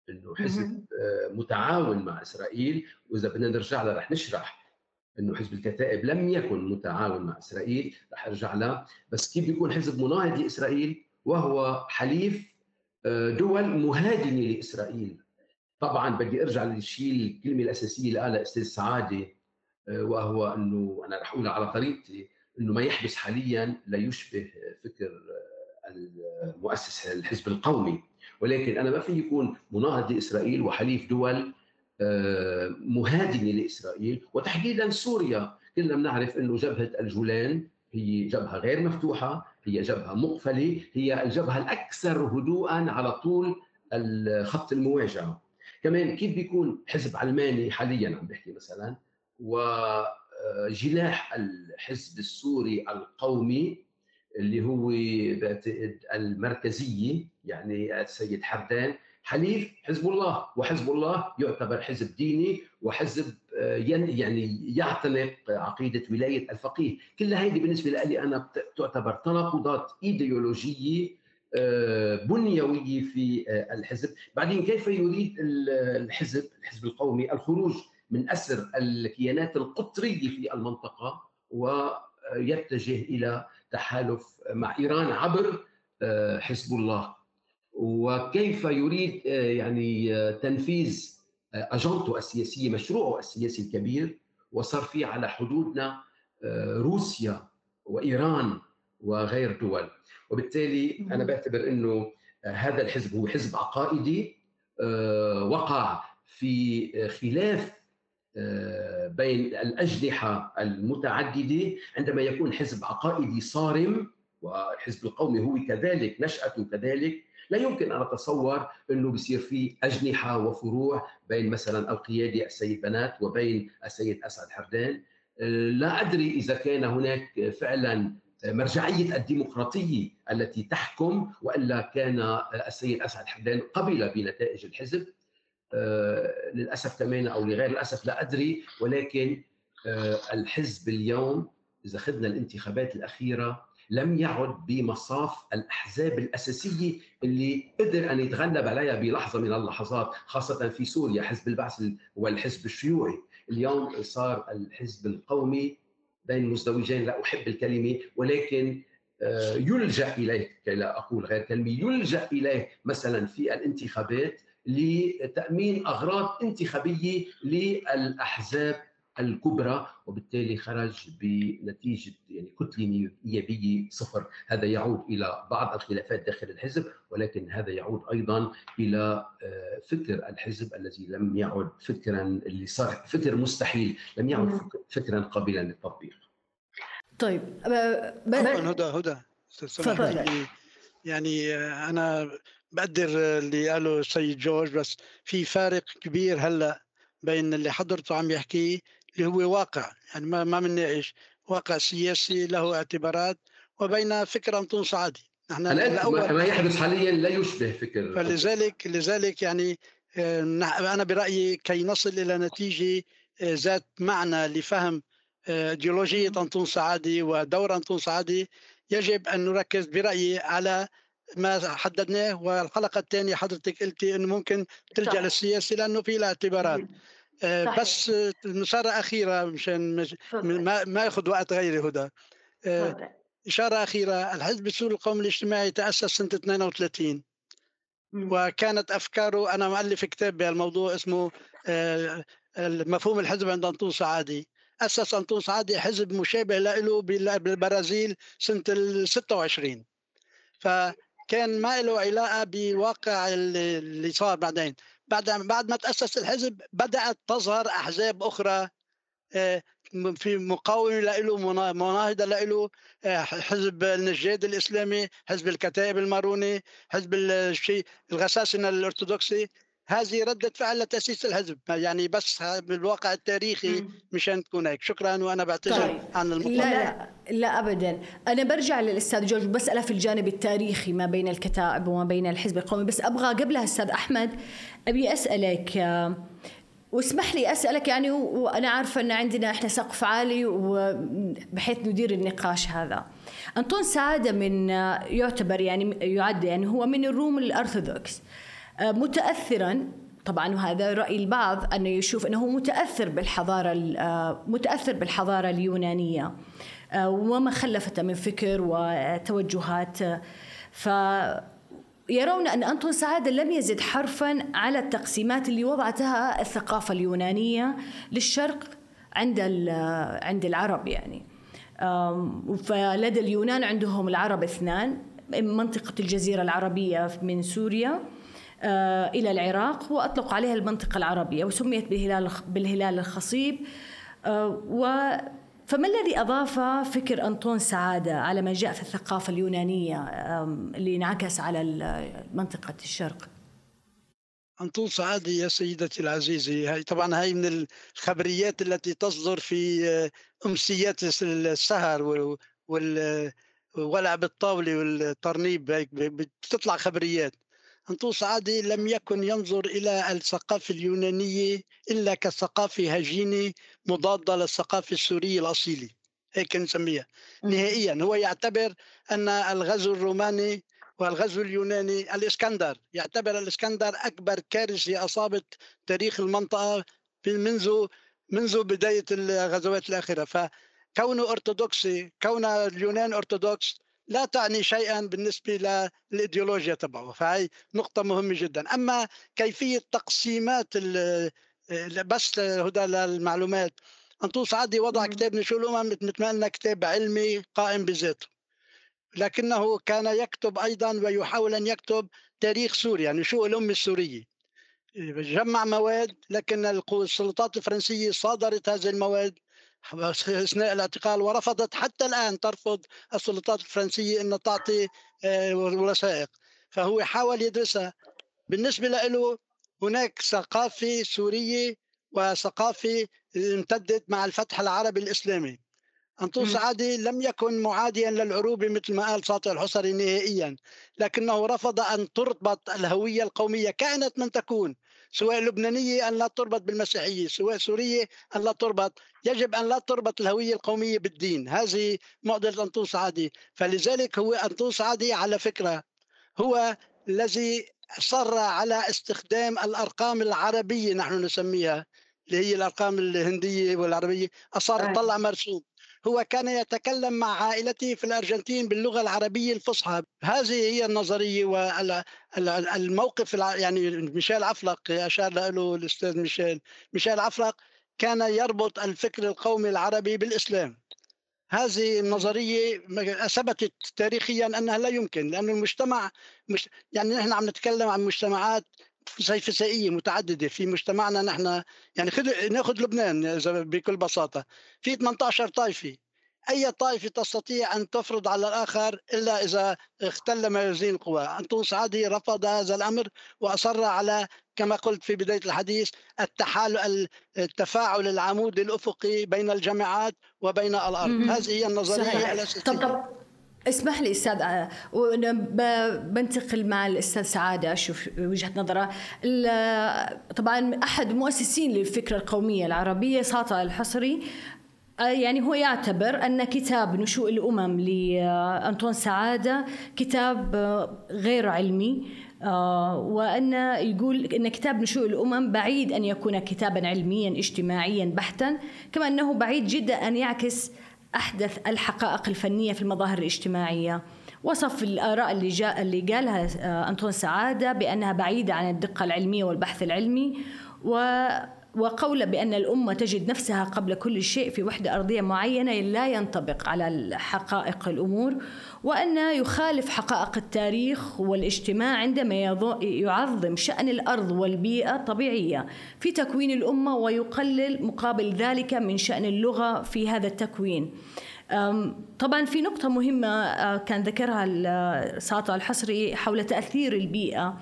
أنه حزب آه، متعاون مع إسرائيل. وإذا بدنا نرجع له رح نشرح إنه حزب الكتائب لم يكن متعاون مع إسرائيل. رح أرجع لها بس كيف بيكون حزب مناهض لإسرائيل؟ وهو حليف آه، دول مهاجمه لإسرائيل. طبعا بدي أرجع للشيء الكلمة الأساسية اللي قالها أستاذ سعادة آه، وهو إنه أنا رح اقولها على طريقتي. إنه ما يحدث حاليا لا يشبه فكر آه، المؤسس الحزب القومي. ولكن أنا ما في يكون مناهض لإسرائيل وحليف دول مهادنه لإسرائيل. وتحديدا سوريا. كلنا بنعرف إنه جبهة الجولان هي جبهة غير مفتوحة هي جبهة مقفلة هي الجبهة الأكثر هدوءا على طول خط المواجهة. كمان كيف بيكون حزب علماني حاليا عم بحكي مثلا؟ وجناح الحزب السوري القومي اللي هو بعتقد المركزيه يعني السيد حردان حليف حزب الله. وحزب الله يعتبر حزب ديني وحزب آه، يعني يعتنق عقيدة ولاية الفقيه. كل هذه بالنسبة لي أنا تعتبر تناقضات إيديولوجية آه، بنيوية في آه، الحزب. بعدين كيف يريد الحزب الحزب القومي؟ الخروج من أسر الكيانات القطرية في المنطقة ويتجه إلى تحالف مع إيران عبر حزب الله. وكيف يريد آه، يعني آه، تنفيذ آه، اجندته السياسيه مشروعه السياسي الكبير وصار في على حدودنا روسيا وإيران وغير دول. وبالتالي أنا بعتبر إنه هذا الحزب هو حزب عقائدي وقع في خلاف بين الأجنحة المتعددة عندما يكون حزب عقائدي صارم والحزب القومي هو كذلك نشأته كذلك لا يمكن أن أتصور أنه بصير في أجنحة وفروع بين مثلا القياده السيد بنات وبين السيد أسعد حردان. لا أدري إذا كان هناك فعلا مرجعية الديمقراطية التي تحكم وإلا كان السيد أسعد حردان قبل بنتائج الحزب. للأسف كمان أو لغير الأسف لا أدري ولكن الحزب اليوم إذا اخذنا الانتخابات الأخيرة لم يعد بمصاف الأحزاب الأساسية اللي قدر أن يتغلب عليها بلحظة من اللحظات خاصة في سوريا حزب البعث والحزب الشيوعي. اليوم صار الحزب القومي بين مزدوجين لا أحب الكلمة ولكن آه، يلجأ اليه كي لا أقول غير كلمة يلجأ اليه مثلا في الانتخابات لتأمين أغراض انتخابية للأحزاب الكبرى وبالتالي خرج بنتيجة يعني كتلة نيابية صفر، هذا يعود إلى بعض الخلافات داخل الحزب ولكن هذا يعود أيضا إلى آه، فكر الحزب الذي لم يعد فكرا اللي صار فكر مستحيل، لم يعد فكرا قابلا للتطبيق. طيب هدى هدى. تفضل. يعني أنا بقدر اللي قاله السيد جورج بس في فارق كبير هلأ بين اللي حضرته عم يحكيه اللي هو واقع. يعني ما ما بنناقش واقع سياسي له اعتبارات وبين فكر انطون سعادي نحن ما يحدث حاليا لا يشبه فكر فلذلك لذلك يعني آه، أنا برأيي كي نصل إلى نتيجة آه، ذات معنى لفهم آه، ايديولوجيه انطون سعادي ودور انطون سعادي يجب أن نركز برأيي على ما حددناه والحلقة الثانية حضرتك قلتي إنه ممكن تلجأ للسياسي لأنه في له اعتبارات. صحيح. بس مسارة أخيرة مشان ما, ما ياخذ وقت غيري هدى إشارة أخيرة الحزب السوري القومي الاجتماعي تأسس سنة 32 وكانت أفكاره أنا مؤلف كتاب بهالموضوع اسمه مفهوم الحزب عند أنطون سعادي أسس أنطون سعادي حزب مشابه له بالبرازيل سنة ال 26 فكان ما له علاقة بواقع اللي صار بعدين. بعد بعد ما تأسس الحزب بدأت تظهر أحزاب أخرى في مقاومة له مناهضة له حزب النجاد الإسلامي حزب الكتائب الماروني حزب الشيء الغساسنة الأرثوذكسي. هذه ردة فعل لتأسيس الحزب يعني بس بالواقع التاريخي مشان تكون هيك شكرا وأنا بعتذر طيب. عن المطلق لا, لا لا أبدا أنا برجع للأستاذ جورج بسأله في الجانب التاريخي ما بين الكتائب وما بين الحزب القومي بس أبغى قبلها أستاذ أحمد أبي أسألك واسمح لي أسألك يعني وأنا عارفة أن عندنا إحنا سقف عالي وبحيث ندير النقاش هذا. أنطون سعادة من يعتبر يعني يعد يعني هو من الروم الأرثوذكس. متاثرا. طبعا وهذا رأي البعض أنه يشوف أنه متأثر بالحضارة متأثر بالحضارة اليونانية. وما خلفته من فكر وتوجهات. ف يرون أن أنطون سعادة لم يزد حرفا على التقسيمات اللي وضعتها الثقافة اليونانية للشرق عند عند العرب يعني. فلدى اليونان عندهم العرب اثنان منطقة الجزيرة العربية من سوريا آه، إلى العراق وأطلقوا عليها المنطقة العربية وسميت بالهلال بالهلال الخصيب آه، و فما الذي أضاف فكر أنطون سعادة على ما جاء في الثقافة اليونانية اللي انعكس على منطقة الشرق؟ أنطون سعادة يا سيدتي العزيزة هاي طبعا هاي من الخبريات التي تصدر في آه، أمسيات السهر واللعب الطاولة والترنيب هيك بتطلع خبريات أنطون سعادة لم يكن ينظر إلى الثقافة اليونانية إلا كثقافة هجينة مضادة للثقافة السورية الأصيلة هيك نسميها. نهائيا هو يعتبر أن الغزو الروماني والغزو اليوناني الإسكندر يعتبر الإسكندر أكبر كارثة أصابت تاريخ المنطقة منذ منذ بداية الغزوات الأخيرة. فكونه أرثوذكسي كون اليونان أرثوذكس لا تعني شيئا بالنسبة للإيديولوجيا تبعه فهي نقطة مهمة جدا. أما كيفية تقسيمات بس هدى للمعلومات أنطون سعدي وضع كتاب نشوء الأمم مثل كتاب علمي قائم بذاته لكنه كان يكتب أيضا ويحاول أن يكتب تاريخ سوريا نشوء الأمة السورية. جمع مواد لكن السلطات الفرنسية صادرت هذه المواد أثناء الاعتقال ورفضت حتى الآن ترفض السلطات الفرنسية ان تعطي آه، وثائق. فهو حاول يدرسها. بالنسبة له هناك ثقافة سورية وثقافة امتدت مع الفتح العربي الإسلامي. أنطون سعادي لم يكن معاديا للعروبة مثل ما قال ساطع الحصري نهائيا لكنه رفض أن تربط الهوية القومية كأنت من تكون. سواء لبنانية أن لا تربط بالمسيحية سواء سورية أن لا تربط. يجب أن لا تربط الهوية القومية بالدين. هذه معضلة أنطون سعادي فلذلك هو أنطون سعادي على فكرة هو الذي صر على استخدام الأرقام العربية نحن نسميها اللي هي الأرقام الهندية والعربية. أصار يطلع مرسوم. هو كان يتكلم مع عائلته في الأرجنتين باللغة العربية الفصحى. هذه هي النظرية والموقف يعني ميشيل عفلق أشار له الأستاذ ميشيل. ميشيل عفلق كان يربط الفكر القومي العربي بالإسلام. هذه النظرية ثبتت تاريخيا أنها لا يمكن لأن المجتمع مش يعني نحن عم نتكلم عن مجتمعات فسائيه متعددة في مجتمعنا نحن يعني خذ نأخذ لبنان بكل بساطة. في 18 طائفة. أي طائفة تستطيع أن تفرض على الآخر إلا إذا اختل موازين القوى أنطون سعادي رفض هذا الأمر وأصر على كما قلت في بداية الحديث التحال التفاعل العمودي الأفقي بين الجامعات وبين الأرض. هذه هي النظرية الأساسية. طب طب اسمح لي أستاذ وأنا بنتقل مع الأستاذ سعادة أشوف وجهة نظره. طبعا أحد مؤسسين للفكرة القومية العربية ساطع الحصري آه، يعني هو يعتبر أن كتاب نشوء الأمم لأنطون سعادة كتاب آه، غير علمي آه، وأن يقول أن كتاب نشوء الأمم بعيد أن يكون كتابا علميا اجتماعيا بحتا كما أنه بعيد جدا أن يعكس أحدث الحقائق الفنية في المظاهر الاجتماعية. وصف الآراء اللي, جاء اللي قالها أنطون سعادة بأنها بعيدة عن الدقة العلمية والبحث العلمي و وقول بأن الأمة تجد نفسها قبل كل شيء في وحدة أرضية معينة لا ينطبق على حقائق الأمور. وأن يخالف حقائق التاريخ والاجتماع عندما يعظم شأن الأرض والبيئة الطبيعية في تكوين الأمة ويقلل مقابل ذلك من شأن اللغة في هذا التكوين. طبعا في نقطة مهمة أه، كان ذكرها ساطع الحصري حول تأثير البيئة.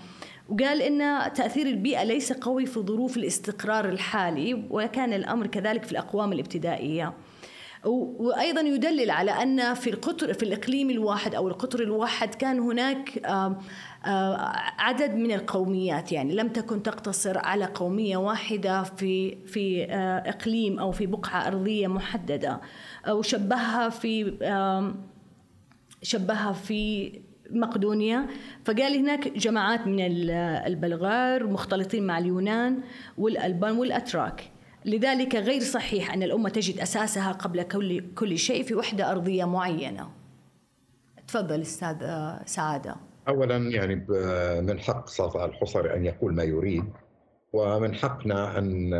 وقال إن تأثير البيئة ليس قوي في ظروف الاستقرار الحالي وكان الأمر كذلك في الأقوام الابتدائية. وأيضا يدلل على أن في القطر في الإقليم الواحد أو القطر الواحد كان هناك عدد من القوميات يعني لم تكن تقتصر على قومية واحدة في في إقليم أو في بقعة أرضية محددة. وشبهها في شبهها في مقدونيا. فقال هناك جماعات من البلغار مختلطين مع اليونان والألبان والأتراك. لذلك غير صحيح أن الأمة تجد أساسها قبل كل, كل شيء في وحدة أرضية معينة تفضل أستاذ سعادة أولا يعني من حق صافع الحصري أن يقول ما يريد ومن حقنا أن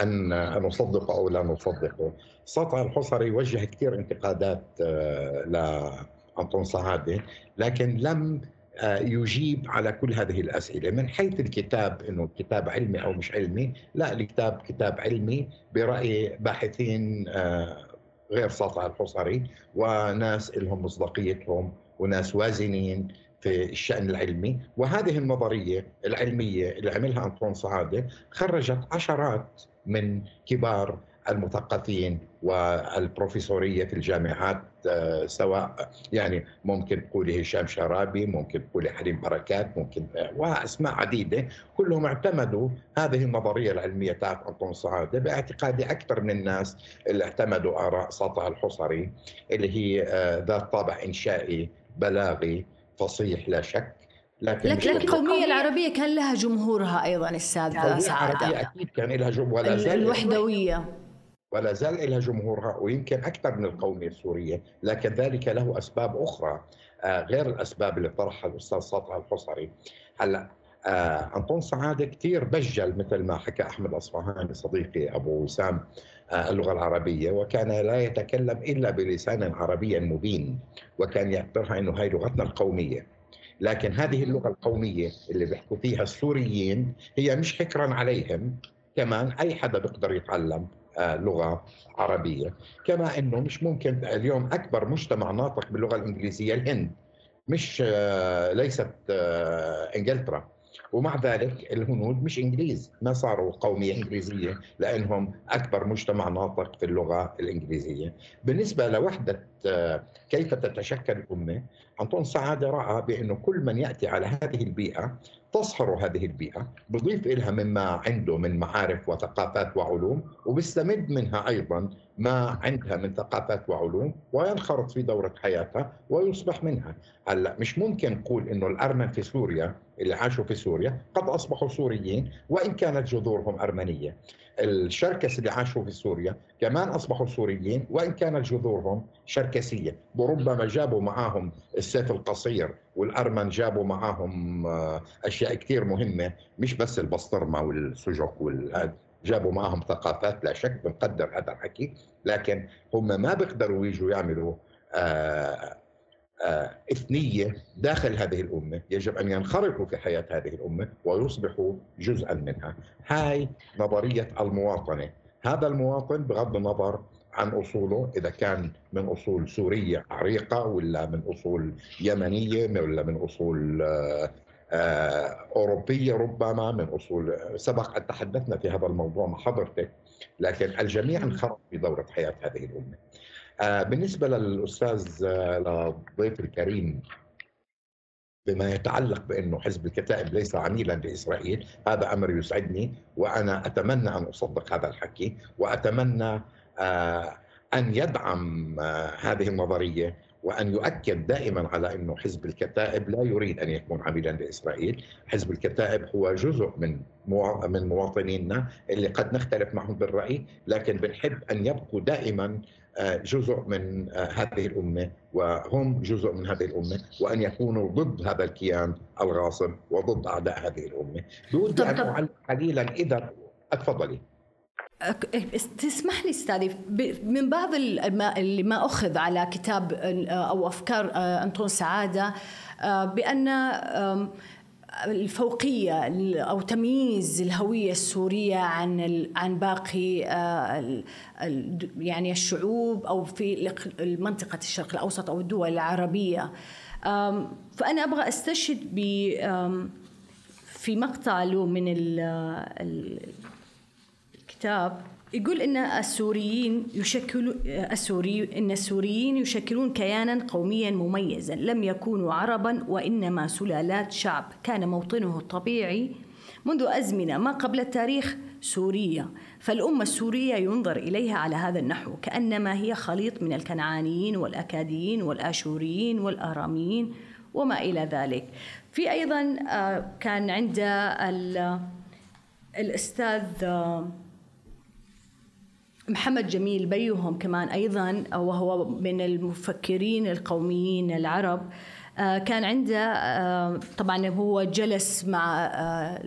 أن نصدقه أو لا نصدقه. سطع الحصري يوجه كثير انتقادات آه، أنطون سعادة لكن لم يجيب على كل هذه الأسئلة. من حيث الكتاب أنه كتاب علمي أو مش علمي لا الكتاب كتاب علمي برأي باحثين آه، غير ساطع الحصري وناس لهم مصداقيتهم وناس وازنين في الشأن العلمي. وهذه النظرية العلمية اللي عملها أنطون سعادة خرجت عشرات من كبار المثقفين والبروفيسورية في الجامعات آه، سواء يعني ممكن تقولي هشام شرابي ممكن تقولي حليم بركات ممكن آه، وأسماء عديدة كلهم اعتمدوا هذه النظرية العلمية تاعت أنطون سعاده باعتقادي أكثر من الناس اللي اعتمدوا آراء سطع الحصري اللي هي آه، ذات طابع إنشائي بلاغي فصيح لا شك. لكن لكن القومية العربية كان لها جمهورها أيضا السادة سعادة. أكيد كان لها جمهور ولا زال الوحدوية. ولا زال لها جمهورها ويمكن أكثر من القومية السورية لكن ذلك له أسباب أخرى آه، غير الأسباب اللي طرحها الأستاذ سطع الحصري. هلأ آه أنطون سعادة كثير بجل مثل ما حكى أحمد أصفهاني صديقي أبو وسام آه اللغة العربية وكان لا يتكلم إلا بلسان عربي مبين وكان يعتبرها أنه هاي لغتنا القومية. لكن هذه اللغة القومية اللي بيحكوا فيها السوريين هي مش حكرا عليهم كمان أي حدا بيقدر يتعلم. لغه عربيه كما إنه مش ممكن اليوم أكبر مجتمع ناطق باللغة الإنجليزية الهند مش آه، ليست آه، إنجلترا ومع ذلك الهنود مش إنجليز ما صاروا قومية إنجليزية لأنهم أكبر مجتمع ناطق في اللغة الإنجليزية. بالنسبة لوحدة كيف تتشكل الامه، انطون سعادة راى بأنه كل من يأتي على هذه البيئة تصهر هذه البيئة بضيف لها مما عنده من معارف وثقافات وعلوم وبيستمد منها أيضا ما عندها من ثقافات وعلوم وينخرط في دورة حياتها ويصبح منها. هلأ مش ممكن نقول إنه الأرمن في سوريا اللي عاشوا في سوريا قد أصبحوا سوريين وإن كانت جذورهم أرمنية. الشركس اللي عاشوا في سوريا كمان أصبحوا سوريين وإن كانت جذورهم شركسية. وربما جابوا معاهم السيف القصير والأرمن جابوا معاهم آه، أشياء كثير مهمة مش بس البسطرمة والسجق والهذا جابوا معهم ثقافات لا شك بنقدر هذا الحكي لكن هم ما بيقدروا يجوا يعملوا آه إثنية داخل هذه الأمة يجب أن ينخرطوا في حياة هذه الأمة ويصبحوا جزءا منها هاي نظرية المواطنة هذا المواطن بغض النظر عن أصوله إذا كان من أصول سورية عريقة ولا من أصول يمنية ولا من أصول آه، آه، أوروبية ربما من أصول سبق أن تحدثنا في هذا الموضوع مع حضرتك لكن الجميع انخرط في دورة حياة هذه الأمة. آه، بالنسبة للأستاذ للضيف الكريم بما يتعلق بأنه حزب الكتائب ليس عميلا لإسرائيل هذا أمر يسعدني وأنا أتمنى أن أصدق هذا الحكي وأتمنى آه، أن يدعم آه، هذه النظرية وأن يؤكد دائما على أنه حزب الكتائب لا يريد أن يكون عميلا لإسرائيل، حزب الكتائب هو جزء من من مواطنينا اللي قد نختلف معهم بالرأي، لكن بنحب أن يبقوا دائما آه، جزء من هذه الأمة وهم جزء من هذه الأمة وأن يكونوا ضد هذا الكيان الغاصب وضد أعداء هذه الأمة. بودي ان أعلق قليلا إذا أتفضلي. تسمح لي استاذي من بعض اللي ما أخذ على كتاب أو أفكار آه، أنطون سعادة آه، بأن الفوقية أو تمييز الهوية السورية عن عن باقي آه، يعني الشعوب أو في منطقه الشرق الأوسط أو الدول العربية. فأنا أبغى أستشهد ب في مقطع له من الكتاب. يقول إن السوريين يشكلوا السوري إن السوريين يشكلون كيانا قوميا مميزا لم يكونوا عربا وإنما سلالات شعب. كان موطنه الطبيعي منذ أزمنة ما قبل التاريخ سوريا. فالأمة السورية ينظر إليها على هذا النحو كأنما هي خليط من الكنعانيين والأكاديين والآشوريين والأراميين وما إلى ذلك. في أيضا آه، كان عند الأستاذ آه، محمد جميل بيهم كمان أيضا وهو من المفكرين القوميين العرب. آه، كان عنده آه، طبعا هو جلس مع آه،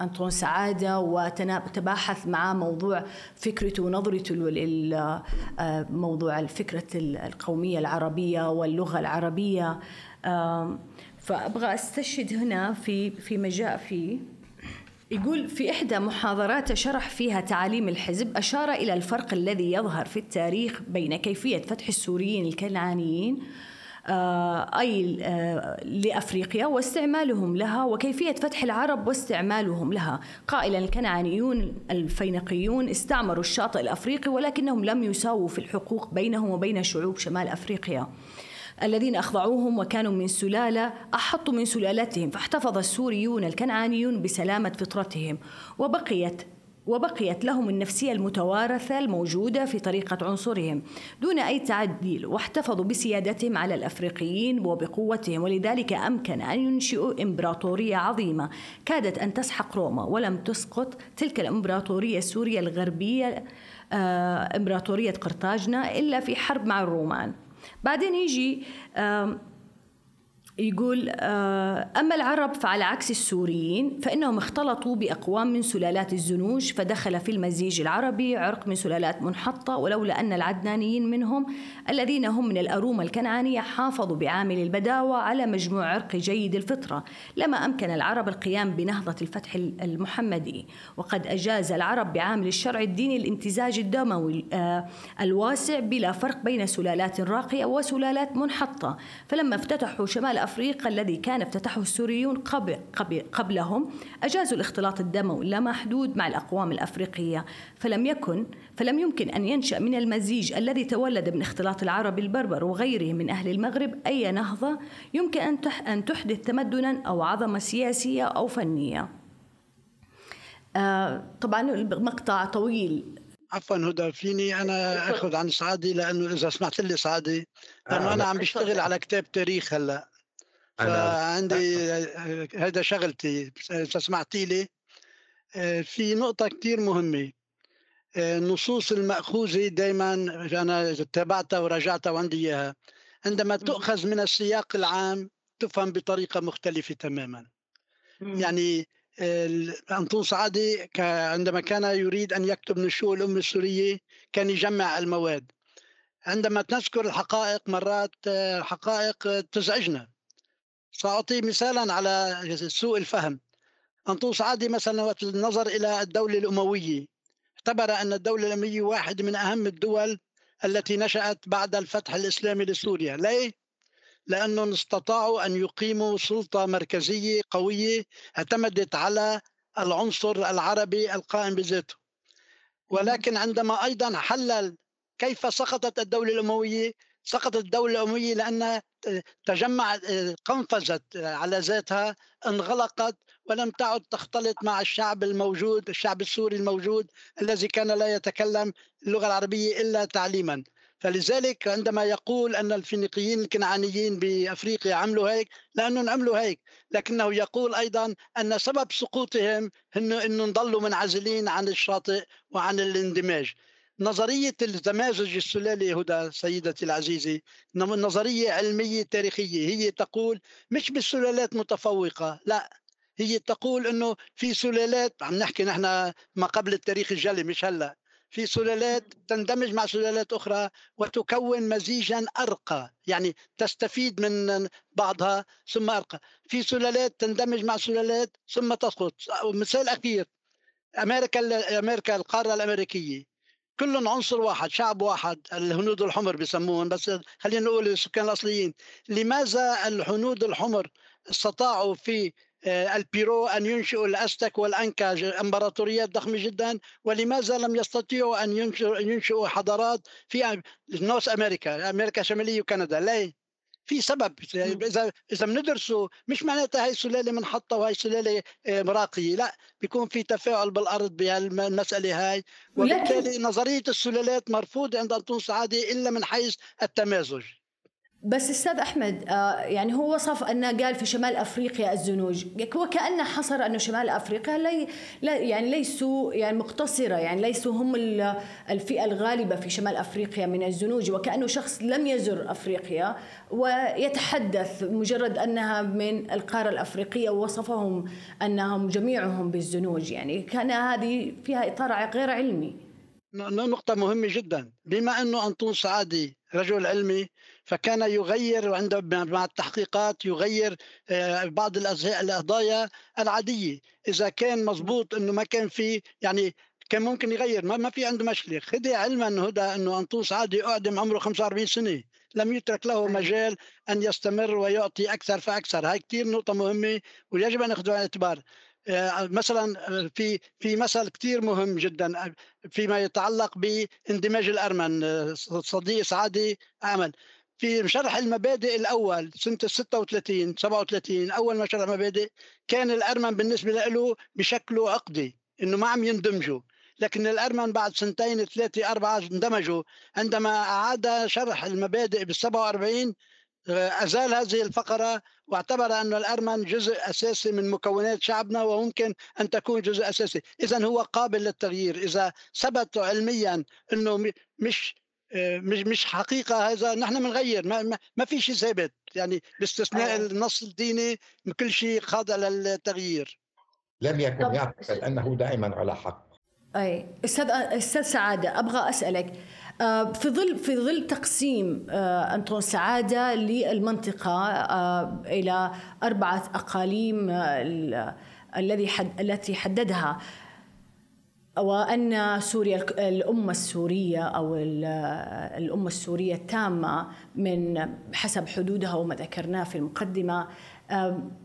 أنطون سعادة وتباحث في موضوع فكرته ونظرته لموضوع الفكرة القومية العربية واللغة العربية. فأبغى أستشهد هنا في فيما جاء فيه يقول في إحدى محاضراته شرح فيها تعاليم الحزب أشار إلى الفرق الذي يظهر في التاريخ بين كيفية فتح السوريين الكنعانيين آه، أي آه، لأفريقيا واستعمالهم لها وكيفية فتح العرب واستعمالهم لها. قائلا الكنعانيون الفينقيون استعمروا الشاطئ الأفريقي ولكنهم لم يساووا في الحقوق بينهم وبين شعوب شمال أفريقيا. الذين أخضعوهم وكانوا من سلالة أحطوا من سلالتهم فاحتفظ السوريون الكنعانيون بسلامة فطرتهم. وبقيت وبقيت لهم النفسية المتوارثة الموجودة في طريقة عنصرهم دون أي تعديل واحتفظوا بسيادتهم على الأفريقيين وبقوتهم ولذلك أمكن أن ينشئوا إمبراطورية عظيمة كادت أن تسحق روما ولم تسقط تلك الإمبراطورية السورية الغربية آه، إمبراطورية قرطاجنة إلا في حرب مع الرومان. بعدين يجي يقول آه، أما العرب فعلى عكس السوريين فإنهم اختلطوا بأقوام من سلالات الزنوج فدخل في المزيج العربي عرق من سلالات منحطة ولولا أن العدنانيين منهم الذين هم من الأرومة الكنعانية حافظوا بعامل البداوة على مجموع عرق جيد الفطرة لما أمكن العرب القيام بنهضة الفتح المحمدي. وقد أجاز العرب بعامل الشرع الديني الامتزاج الدموي آه، الواسع بلا فرق بين سلالات راقية وسلالات منحطة. فلما افتتحوا شمال أفريقيا الذي كان افتتحه السوريون قبل قبل قبلهم أجازوا الاختلاط الدموي اللامحدود مع الأقوام الأفريقية. فلم يكن فلم يمكن أن ينشأ من المزيج الذي تولد من اختلاط العرب البربر وغيرهم من أهل المغرب أي نهضة يمكن أن أن تحدث تمدنا أو عظمة سياسية أو فنية. آه طبعا المقطع طويل. عفوا هدى فيني أنا أخذ عن سعادي لأنه إذا سمحت لي سعادي لأنه أنا عم بشتغل على كتاب تاريخ هلأ. فعندي هذا شغلتي سمعتي لي. آه، في نقطة كثير مهمة. آه، النصوص المأخوذة دائما أنا تابعتها وراجعتها وعندي إياها. عندما تؤخذ من السياق العام تفهم بطريقة مختلفة تماما. يعني أنطون سعادي عندما كان يريد أن يكتب نشوء الأمة السورية كان يجمع المواد. عندما تذكر الحقائق مرات آه، حقائق تزعجنا. سأعطي مثالا على سوء الفهم. أنطوس عادي مثلا وقت النظر إلى الدولة الأموية. اعتبر أن الدولة الأموية واحد من أهم الدول التي نشأت بعد الفتح الإسلامي لسوريا. ليه؟ لأنهم استطاعوا أن يقيموا سلطة مركزية قوية اعتمدت على العنصر العربي القائم بذاته. ولكن عندما أيضا حلل كيف سقطت الدولة الأموية سقطت الدولة الأموية لأنها تجمع قنفذت على ذاتها انغلقت ولم تعد تختلط مع الشعب الموجود الشعب السوري الموجود الذي كان لا يتكلم اللغة العربية إلا تعليما. فلذلك عندما يقول أن الفينيقيين الكنعانيين بأفريقيا عملوا هيك لأنهم عملوا هيك. لكنه يقول أيضا أن سبب سقوطهم أنه أنه ظلوا منعزلين عن الشاطئ وعن الاندماج. نظرية التمازج السلالي هدى سيدتي العزيزة نظرية علمية تاريخية هي تقول مش بالسلالات متفوقة لا هي تقول إنه في سلالات عم نحكي نحن ما قبل التاريخ الجلي مش هلأ في سلالات تندمج مع سلالات أخرى وتكون مزيجا أرقى يعني تستفيد من بعضها ثم أرقى. في سلالات تندمج مع سلالات ثم تسقط. مثال أخير أمريكا أمريكا القارة الأمريكية. كلهم عنصر واحد شعب واحد الهنود الحمر بسموهم بس خلينا نقول السكان الأصليين. لماذا الهنود الحمر استطاعوا في آه، البيرو أن ينشئوا الأستك والأنكا؟ إمبراطوريات ضخمة جدا. ولماذا لم يستطيعوا أن ينشئوا حضارات في نورث أمريكا أمريكا الشمالية وكندا؟ ليه؟ في سبب. إذا إذا بندرسه مش معناتها هي سلاله منحطه وهي سلاله آه، راقيه لا بيكون في تفاعل بالأرض بهالمسألة هاي. وبالتالي نظرية السلالات مرفوضة عند انطون سعاده إلا من حيث التمازج. بس أستاذ أحمد آه، يعني هو وصف أنه قال في شمال أفريقيا الزنوج. وكانه حصر أنه شمال أفريقيا لي لا يعني ليسوا يعني مقتصرة يعني ليسوا هم الفئة الغالبة في شمال أفريقيا من الزنوج وكأنه شخص لم يزر أفريقيا ويتحدث مجرد أنها من القارة الأفريقية ووصفهم أنهم جميعهم بالزنوج. يعني كان هذه فيها إطار غير علمي. نقطة مهمة جدا. بما أنه أنطون سعادي رجل علمي فكان يغير عند مع التحقيقات يغير آه، بعض القضايا العادية. إذا كان مضبوط إنه ما كان في يعني كان ممكن يغير. ما, ما في عنده مشكلة. خذي علما هدى إنه أنطوس عادي اعدم عمره 45 سنة. لم يترك له مجال أن يستمر ويعطي أكثر فأكثر. هاي كثير نقطة مهمة ويجب أن ناخذها الاعتبار. آه، مثلا آه، في في مثل كثير مهم جدا فيما يتعلق بإندماج الأرمن صديق سعادي عمل في شرح المبادئ الأول سنة 36 37 أول ما شرح المبادئ كان الأرمن بالنسبة له بشكله عقدي إنه ما عم يندمجوا. لكن الأرمن بعد سنتين ثلاثة أربعة اندمجوا. عندما أعاد شرح المبادئ بال 47 أزال هذه الفقرة واعتبر أن الأرمن جزء أساسي من مكونات شعبنا وممكن أن تكون جزء أساسي، اذا هو قابل للتغيير، إذا ثبت علميا إنه مش مش مش حقيقة هذا نحن بنغير ما, ما, ما في شيء ثابت. يعني باستثناء أيوة. النص الديني كل شيء خاضع للتغيير لم يكن يعتقد أنه دائما على حق. أي أستاذ أستاذ سعادة أبغى أسألك آه، في ظل في ظل تقسيم آه، انطون سعادة للمنطقة آه، إلى أربعة أقاليم الذي حد التي حددها وأن سوريا الأمة السورية أو الأمة السورية التامة من حسب حدودها وما ذكرناه في المقدمة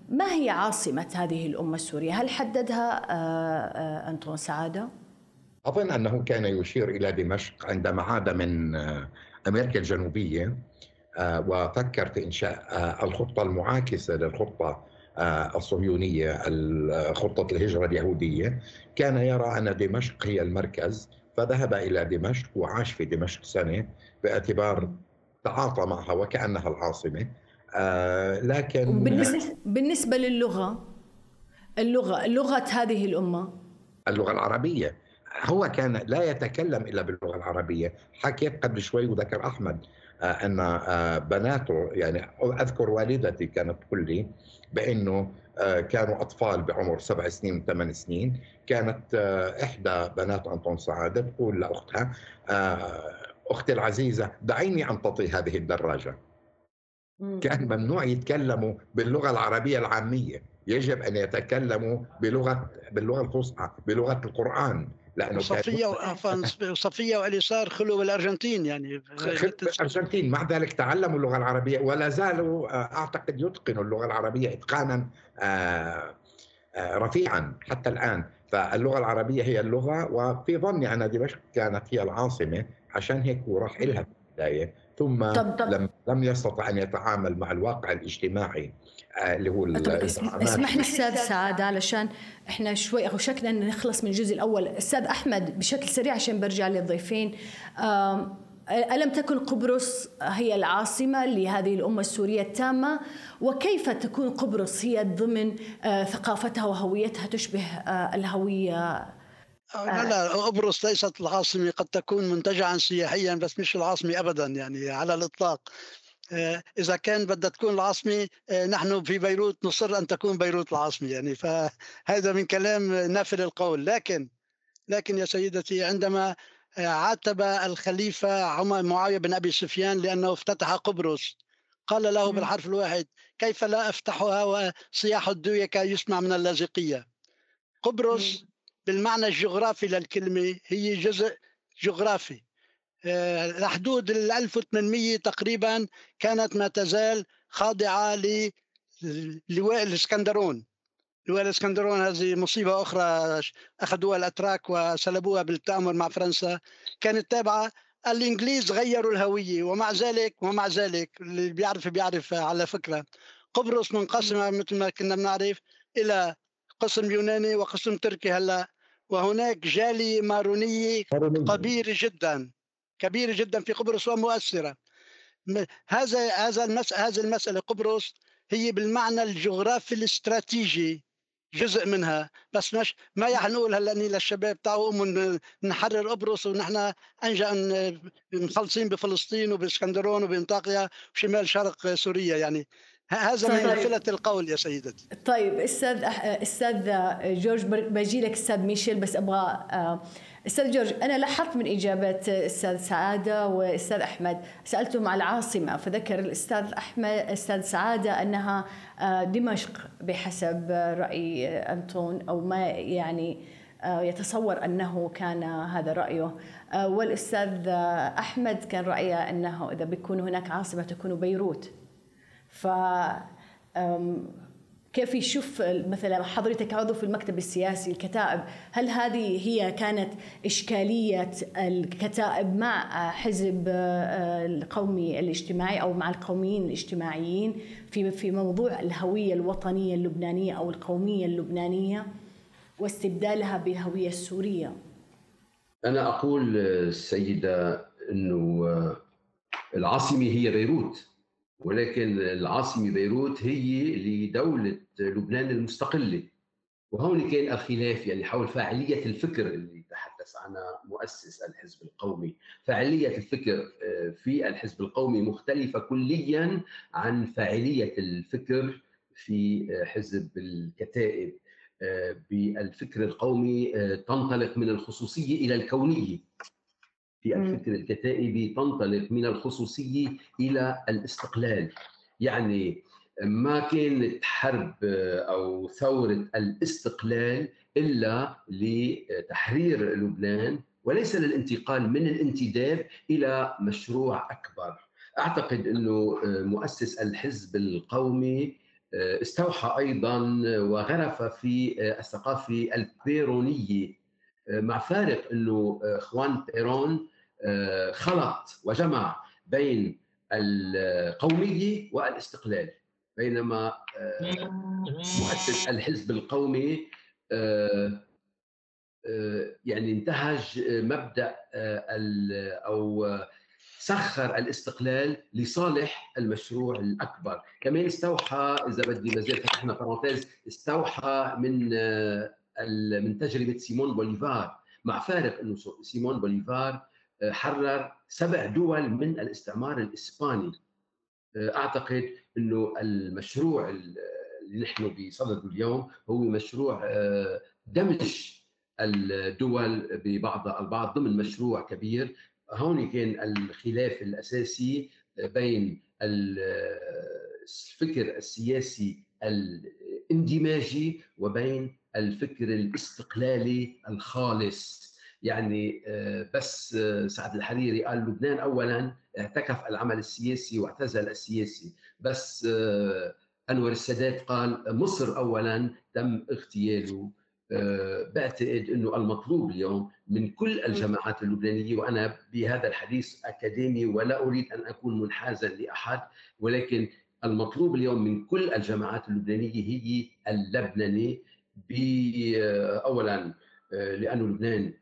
ما هي عاصمة هذه الأمة السورية؟ هل حددها أنطون سعادة؟ أظن أنه كان يشير إلى دمشق عندما عاد من أمريكا الجنوبية وفكر في إنشاء الخطة المعاكسة للخطة الصهيونية خطة الهجرة اليهودية. كان يرى أن دمشق هي المركز فذهب إلى دمشق وعاش في دمشق سنة باعتبار تعاطى معها وكأنها العاصمة. آه، لكن بالنسبة, بالنسبة للغة اللغة لغة هذه الأمة. اللغة العربية. هو كان لا يتكلم إلا باللغة العربية. حكيت قبل شوي وذكر أحمد. آه، أن بناته يعني أذكر والدتي كانت تقول لي بأنه آه، كانوا أطفال بعمر سبع سنين وثمان سنين. كانت آه، إحدى بنات أنطون سعادة تقول لأختها آه، أختي العزيزة دعيني امتطي هذه الدراجة. كان ممنوع يتكلموا باللغة العربية العامية. يجب أن يتكلموا بلغة باللغة الفصحى بلغة القرآن. لأنه صفيه صفيه واليسار خلوا بالأرجنتين يعني الأرجنتين مع ذلك تعلموا اللغة العربية ولا زالوا آه، أعتقد يتقنوا اللغة العربية إتقانا آه، آه، رفيعا حتى الآن. فاللغة العربية هي اللغة وفي ظني أن دمشق كانت هي العاصمة عشان هيك هو راح لها في البداية. ثم طب طب. لم لم يستطع أن يتعامل مع الواقع الاجتماعي. آه، اللي هو اسمح لي أستاذ سعاده علشان إحنا شوي أو شكلنا نخلص من الجزء الأول. أستاذ أحمد بشكل سريع عشان برجع للضيفين. ألم تكن قبرص هي العاصمة لهذه الأمة السورية التامة؟ وكيف تكون قبرص هي ضمن آه، ثقافتها وهويتها تشبه آه، الهوية؟ لا لا قبرص ليست العاصمة قد تكون منتجعا سياحيا بس مش العاصمة أبدا يعني على الإطلاق. آه، إذا كان بدها تكون العاصمة آه، نحن في بيروت نصر أن تكون بيروت العاصمة يعني فهذا من كلام نافل القول. لكن لكن يا سيدتي عندما آه، عاتب الخليفة عمر معاوية بن أبي سفيان لأنه افتتح قبرص قال له بالحرف الواحد كيف لا أفتحها وصياح الدويكة يسمع من اللاذقية؟ قبرص بالمعنى الجغرافي للكلمة هي جزء جغرافي. الحدود ال 1800 تقريبا كانت ما تزال خاضعة للواء الإسكندرون. لواء الإسكندرون هذه مصيبة أخرى أخذوها الأتراك وسلبوها بالتآمر مع فرنسا. كانت تابعة. الإنجليز غيروا الهوية ومع ذلك ومع ذلك اللي بيعرف بيعرف على فكرة. قبرص منقسمة مثل ما كنا بنعرف إلى قسم يوناني وقسم تركي هلأ. وهناك جالية مارونية كبيرة جدا. كبيرة جدا في قبرص ومؤثرة. هذا هذا المسألة هذه المسألة قبرص هي بالمعنى الجغرافي الاستراتيجي جزء منها. بس مش ما رح نقول هلا للشباب تعالوا قوموا نحرر قبرص ونحن أنجأ مخلصين بفلسطين وبإسكندرون وبإنطاقيا وشمال شرق سوريا يعني. هذا من نافلة القول يا سيدتي. طيب أستاذ أستاذ جورج بجي لك أستاذ ميشيل بس أبغى آه، أستاذ جورج أنا لاحظت من اجابات أستاذ سعادة وأستاذ أحمد سألتهم على العاصمة فذكر الأستاذ أحمد أستاذ سعادة أنها آه، دمشق بحسب رأي أنطون أو ما يعني آه، يتصور أنه كان هذا رأيه. آه، والأستاذ أحمد كان رأيه أنه إذا بيكون هناك عاصمة تكون بيروت. ف كيف يشوف مثلا حضرتك عضو في المكتب السياسي الكتائب هل هذه هي كانت إشكالية الكتائب مع حزب آه، القومي الاجتماعي أو مع القوميين الاجتماعيين في في موضوع الهوية الوطنية اللبنانية أو القومية اللبنانية واستبدالها بالهوية السورية؟ أنا أقول السيدة أنه العاصمة هي بيروت. ولكن العاصمة بيروت هي لدولة لبنان المستقلة. وهون كان الخلاف يعني حول فاعلية الفكر اللي تحدث عنها مؤسس الحزب القومي، فاعلية الفكر آه، في الحزب القومي مختلفة كليا عن فاعلية الفكر في آه، حزب الكتائب. آه، بالفكر القومي تنطلق من الخصوصية إلى الكونية. في الفكر الكتائبي تنطلق من الخصوصيه إلى الاستقلال. يعني ما كانت حرب أو ثورة الاستقلال إلا لتحرير لبنان وليس للانتقال من الانتداب إلى مشروع أكبر. أعتقد إنه مؤسس الحزب القومي استوحى أيضا وغرف في الثقافة البيرونية مع فارق إنه خوان بيرون آه، خلط وجمع بين القوميه والاستقلال بينما آه، مؤسس الحزب القومي آه، يعني انتهج مبدأ أو سخر الاستقلال لصالح المشروع الأكبر، كمان استوحى إذا بدي مازال فتحنا بارونتيز استوحى من من تجربة سيمون بوليفار. مع فارق إنه سيمون بوليفار حرر سبع دول من الاستعمار الإسباني. أعتقد إنه المشروع اللي نحن بصدده اليوم هو مشروع آه، دمج الدول ببعضها البعض ضمن مشروع كبير. هون كان الخلاف الأساسي بين الفكر السياسي الاندماجي وبين الفكر الاستقلالي الخالص. يعني بس سعد الحريري قال لبنان اولا اعتكف العمل السياسي واعتزل السياسي. بس أنور السادات قال مصر اولا تم اغتياله. آه، بعتقد إنه المطلوب اليوم من كل الجماعات اللبنانية وأنا بهذا الحديث أكاديمي ولا أريد أن أكون منحازا لأحد ولكن المطلوب اليوم من كل الجماعات اللبنانية هي اللبننه آه، اولا آه، لأنه لبنان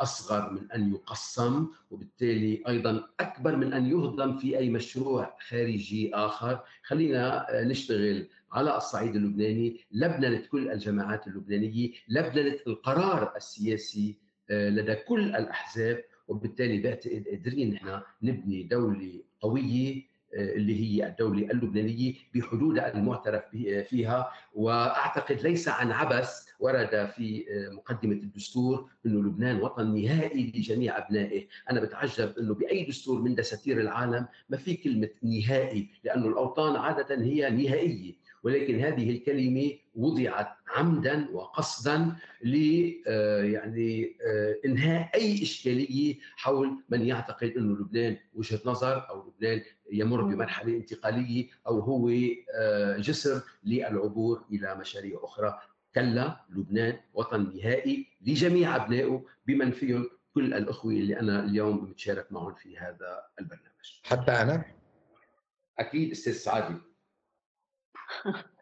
أصغر من أن يقسم وبالتالي أيضا أكبر من أن يهضم في أي مشروع خارجي آخر. خلينا نشتغل على الصعيد اللبناني لبننه كل الجماعات اللبنانية لبننه القرار السياسي آه، لدى كل الأحزاب وبالتالي بعتقد قادرين نحن نبني دولة قوية آه، اللي هي الدولة اللبنانية بحدودها المعترف فيها. وأعتقد ليس عن عبث ورد في آه، مقدمة الدستور أنه لبنان وطن نهائي لجميع أبنائه. أنا بتعجب أنه بأي دستور من دساتير العالم ما في كلمة نهائي لأنه الأوطان عادة هي نهائية. ولكن هذه الكلمة وضعت عمدا وقصدا ل آه، يعني آه، إنهاء أي إشكالية حول من يعتقد إنه لبنان وجهة نظر أو لبنان يمر بمرحلة انتقالية أو هو آه، جسر للعبور إلى مشاريع أخرى. كلا لبنان وطن نهائي لجميع أبنائه بمن فيهم كل الأخوة اللي أنا اليوم متشارك معهم في هذا البرنامج. حتى أنا؟ أكيد أستاذ سعادي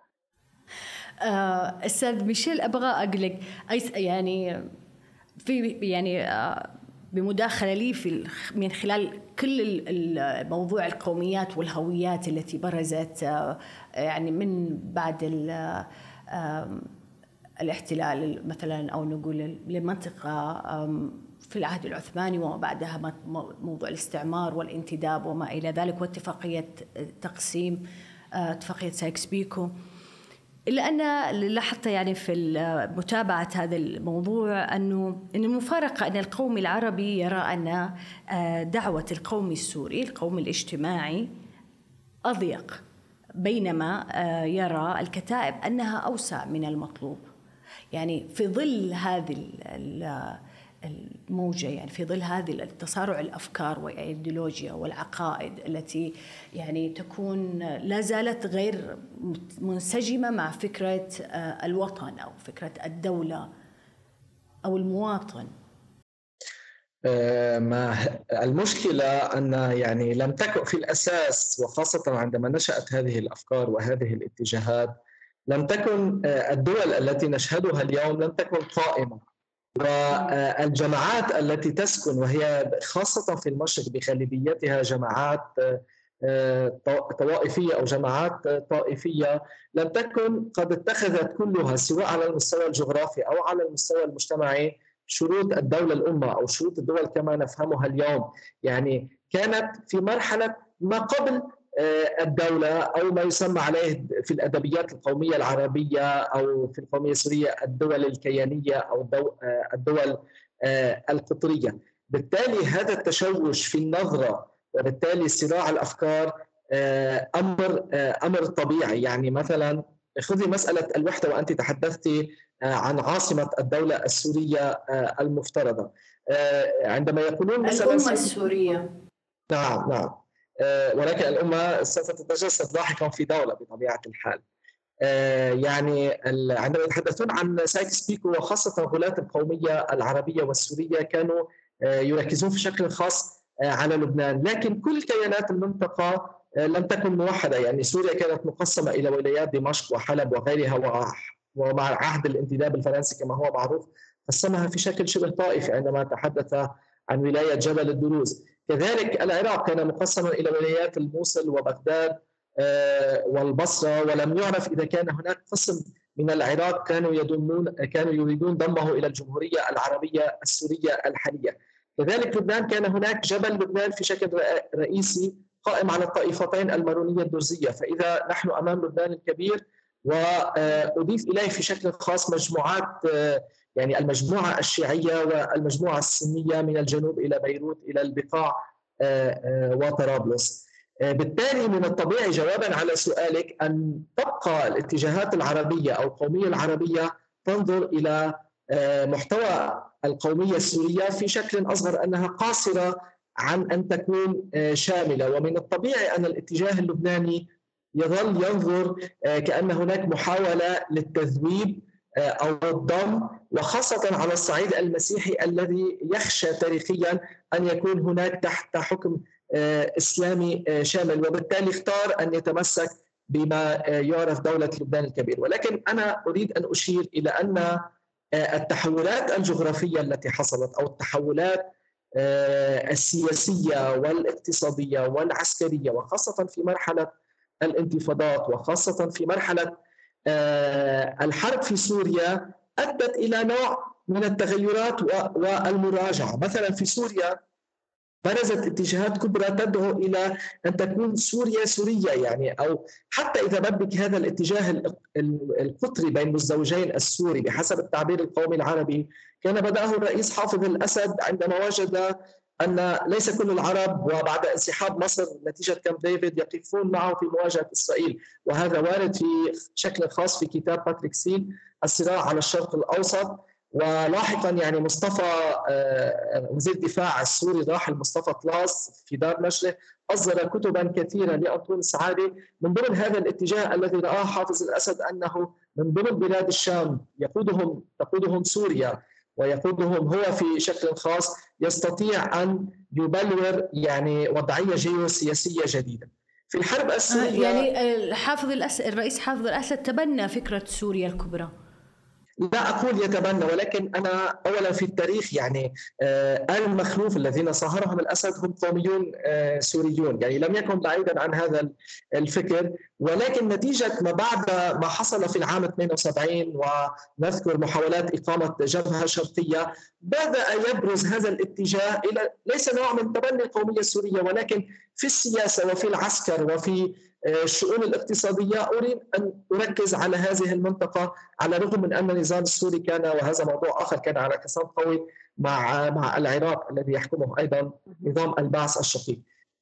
أستاذ ميشيل أبغى أقول لك يعني في يعني آه، بمداخلة لي في من خلال كل موضوع القوميات والهويات التي برزت آه، يعني من بعد الاحتلال مثلا أو نقول للمنطقه في العهد العثماني وما بعدها موضوع الاستعمار والانتداب وما إلى ذلك واتفاقية تقسيم اتفاقية سايكس بيكو. إلا أن لاحظت يعني في متابعة هذا الموضوع أنه إن المفارقة أن القوم العربي يرى ان آه، دعوة القوم السوري القوم الاجتماعي أضيق بينما آه، يرى الكتائب أنها أوسع من المطلوب. يعني في ظل هذه الموجة يعني في ظل هذه التصارع الأفكار والأيديولوجيا والعقائد التي يعني تكون لا زالت غير منسجمة مع فكرة آه، الوطن أو فكرة الدولة أو المواطن. آه، ما المشكلة أن يعني لم تكن في الأساس وخاصة عندما نشأت هذه الأفكار وهذه الاتجاهات لم تكن آه، الدول التي نشهدها اليوم لم تكن قائمة. والجماعات التي تسكن وهي خاصة في المشرق بغالبيتها جماعات آه، طوائفية أو جماعات طائفية لم تكن قد اتخذت كلها سواء على المستوى الجغرافي أو على المستوى المجتمعي شروط الدولة الأمة أو شروط الدول كما نفهمها اليوم. يعني كانت في مرحلة ما قبل الدولة أو ما يسمى عليه في الأدبيات القومية العربية أو في القومية السورية الدول الكيانية أو آه، الدول آه، القطرية. بالتالي هذا التشوش في النظرة وبالتالي صراع الأفكار أمر أمر طبيعي. يعني مثلا خذي مسألة الوحدة وأنت تحدثت عن عاصمة الدولة السورية المفترضة. عندما يقولون مثلا الأمة السورية. نعم نعم. آه، ولكن الأمة سوف تتجسد لاحقا في دولة بطبيعة الحال. آه، يعني عندما يتحدثون عن سايكس بيكو وخاصة غلاة القومية العربية والسورية كانوا آه، يركزون في شكل خاص على لبنان. لكن كل كيانات المنطقة لم تكن موحدة. يعني سوريا كانت مقسمة إلى ولايات دمشق وحلب وغيرها ومع عهد الانتداب الفرنسي كما هو معروف قسمها في شكل شبه طائفي عندما تحدث عن ولاية جبل الدروز. كذلك العراق كان مقسما إلى ولايات الموصل وبغداد آه، والبصرة ولم يعرف إذا كان هناك قسم من العراق كانوا يضمون كانوا يريدون ضمه إلى الجمهورية العربية السورية الحالية. كذلك لبنان كان هناك جبل لبنان في شكل رئيسي قائم على الطائفتين المارونية الدرزية، فإذا نحن أمام لبنان الكبير وأضيف إليه في شكل خاص مجموعات آه، يعني المجموعة الشيعية والمجموعة السنية من الجنوب إلى بيروت إلى البقاع آه، آه، وطرابلس. آه، بالتالي من الطبيعي جوابا على سؤالك أن تبقى الاتجاهات العربية أو القومية العربية تنظر إلى محتوى القومية السورية في شكل أصغر أنها قاصرة عن أن تكون شاملة. ومن الطبيعي أن الاتجاه اللبناني يظل ينظر كأن هناك محاولة للتذويب أو الضم وخاصة على الصعيد المسيحي الذي يخشى تاريخيا أن يكون هناك تحت حكم إسلامي شامل. وبالتالي اختار أن يتمسك بما يعرف دولة لبنان الكبير. ولكن أنا أريد أن أشير إلى أن التحولات الجغرافية التي حصلت أو التحولات السياسية والاقتصادية والعسكرية وخاصة في مرحلة الانتفاضات وخاصة في مرحلة الحرب في سوريا أدت إلى نوع من التغيرات والمراجعة، مثلا في سوريا برزت اتجاهات كبرى تدعو إلى أن تكون سوريا سورية يعني أو حتى إذا بدك هذا الاتجاه القطري بين الزوجين السوري بحسب التعبير القومي العربي كان بدأه الرئيس حافظ الأسد عندما وجد أن ليس كل العرب وبعد انسحاب مصر نتيجة كامب ديفيد يقفون معه في مواجهة إسرائيل. وهذا وارد في شكل خاص في كتاب باتريك سيل الصراع على الشرق الأوسط. ولاحقا يعني مصطفى وزير الدفاع السوري الراحل مصطفى طلاس في دار نشره أصدر كتبا كثيره لانطون السعادي. من ضمن هذا الاتجاه الذي رآه حافظ الأسد أنه من ضمن بلاد الشام يقودهم تقودهم سوريا ويقودهم هو في شكل خاص. يستطيع أن يبلور يعني وضعية جيوسياسية جديدة. في الحرب السورية يعني حافظ الأسد الرئيس حافظ الأسد تبنى فكرة سوريا الكبرى. لا أقول يتبنى ولكن أنا اولا في التاريخ يعني ال مخلوف الذين صهرهم الأسد هم قوميون سوريون. يعني لم يكن بعيدا عن هذا الفكر. ولكن نتيجة ما بعد ما حصل في العام 72 ونذكر محاولات إقامة جبهة شرقية بدا يبرز هذا الاتجاه إلى ليس نوع من تبني القومية السورية ولكن في السياسة وفي العسكر وفي الشؤون الاقتصادية أريد أن أركز على هذه المنطقة على الرغم من أن النظام السوري كان وهذا موضوع آخر كان على كسام قوي مع مع العراق الذي يحكمه أيضا نظام البعث الشقيق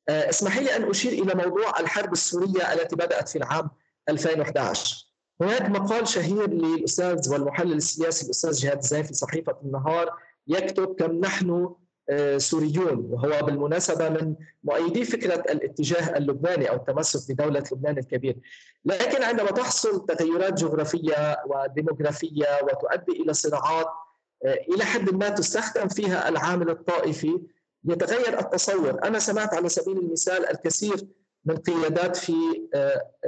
اسمحي لي أن أشير إلى موضوع الحرب السورية التي بدأت في العام 2011 هناك مقال شهير للأستاذ والمحلل السياسي الأستاذ جهاد الزين في صحيفة النهار يكتب كم نحن سوريون. وهو بالمناسبة من مؤيدي فكرة الاتجاه اللبناني أو التمسك بدولة لبنان الكبير. لكن عندما تحصل تغيرات جغرافية وديموغرافية وتؤدي إلى صراعات إلى حد ما تستخدم فيها العامل الطائفي يتغير التصور. أنا سمعت على سبيل المثال الكثير من قيادات في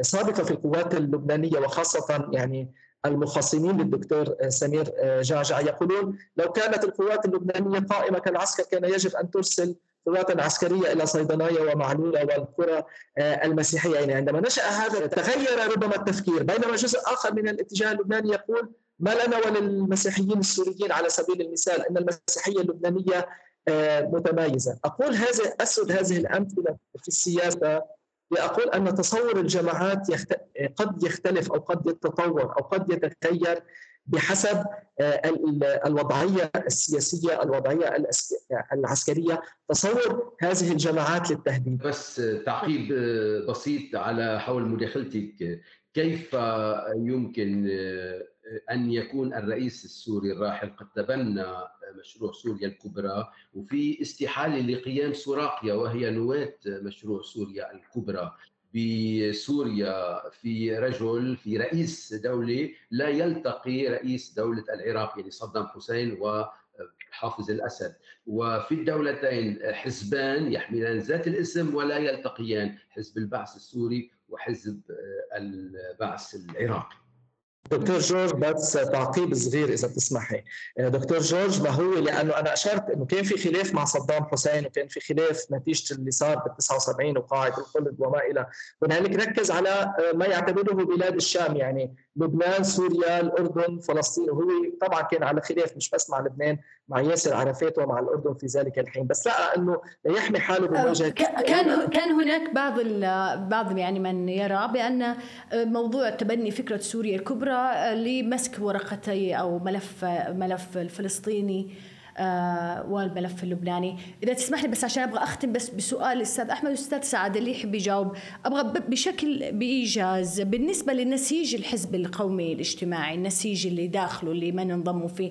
سابقة في القوات اللبنانية وخاصة يعني المخصمين للدكتور سمير جعجع. يقولون لو كانت القوات اللبنانية قائمة كالعسكر كان يجب أن ترسل قوات عسكرية إلى صيدنايا ومعلولة والقرى المسيحية. يعني عندما نشأ هذا تغير ربما التفكير. بينما جزء آخر من الاتجاه اللبناني يقول ما لنا وللمسيحيين السوريين على سبيل المثال إن المسيحية اللبنانية متميزه أقول هذا أسرد هذه الأمثلة في السياسة لأقول أن تصور الجماعات يخت... قد يختلف أو قد يتطور أو قد يتغير بحسب الوضعية السياسية الوضعية العسكرية تصور هذه الجماعات للتهديد. بس تعقيب بسيط على حول مداخلتك. كيف يمكن أن يكون الرئيس السوري الراحل قد تبنى مشروع سوريا الكبرى وفي استحالة لقيام سوراقيا وهي نواة مشروع سوريا الكبرى. بسوريا في رجل في رئيس دولة لا يلتقي رئيس دولة العراق يعني صدام حسين وحافظ الأسد. وفي الدولتين حزبان يحملان ذات الاسم ولا يلتقيان حزب البعث السوري وحزب البعث العراقي. دكتور جورج بس تعقيب صغير إذا بتسمحي. دكتور جورج ما هو؟ لأنه أنا أشرت إنه كان في خلاف مع صدام حسين وكان في خلاف نتيجة اللي صار بال 79 وقاعدة الخلد وما إلى. هنالك ركز على ما يعتبره بلاد الشام يعني. لبنان سوريا الأردن فلسطين. وهو طبعا كان على خلاف مش بس مع لبنان مع ياسر عرفات ومع الأردن في ذلك الحين. بس لقى إنه يحمي حاله بمواجهه كان كان هناك بعض بعض يعني من يرى بأن موضوع تبني فكرة سوريا الكبرى لمسك ورقتي أو ملف ملف الفلسطيني. والملف اللبناني. إذا تسمح لي بس عشان أبغى أختم بس بسؤال الأستاذ أحمد والأستاذ سعد اللي يحب يجاوب. أبغى بشكل بإيجاز بالنسبة للنسيج الحزب القومي الاجتماعي النسيج اللي داخله اللي من انضموا فيه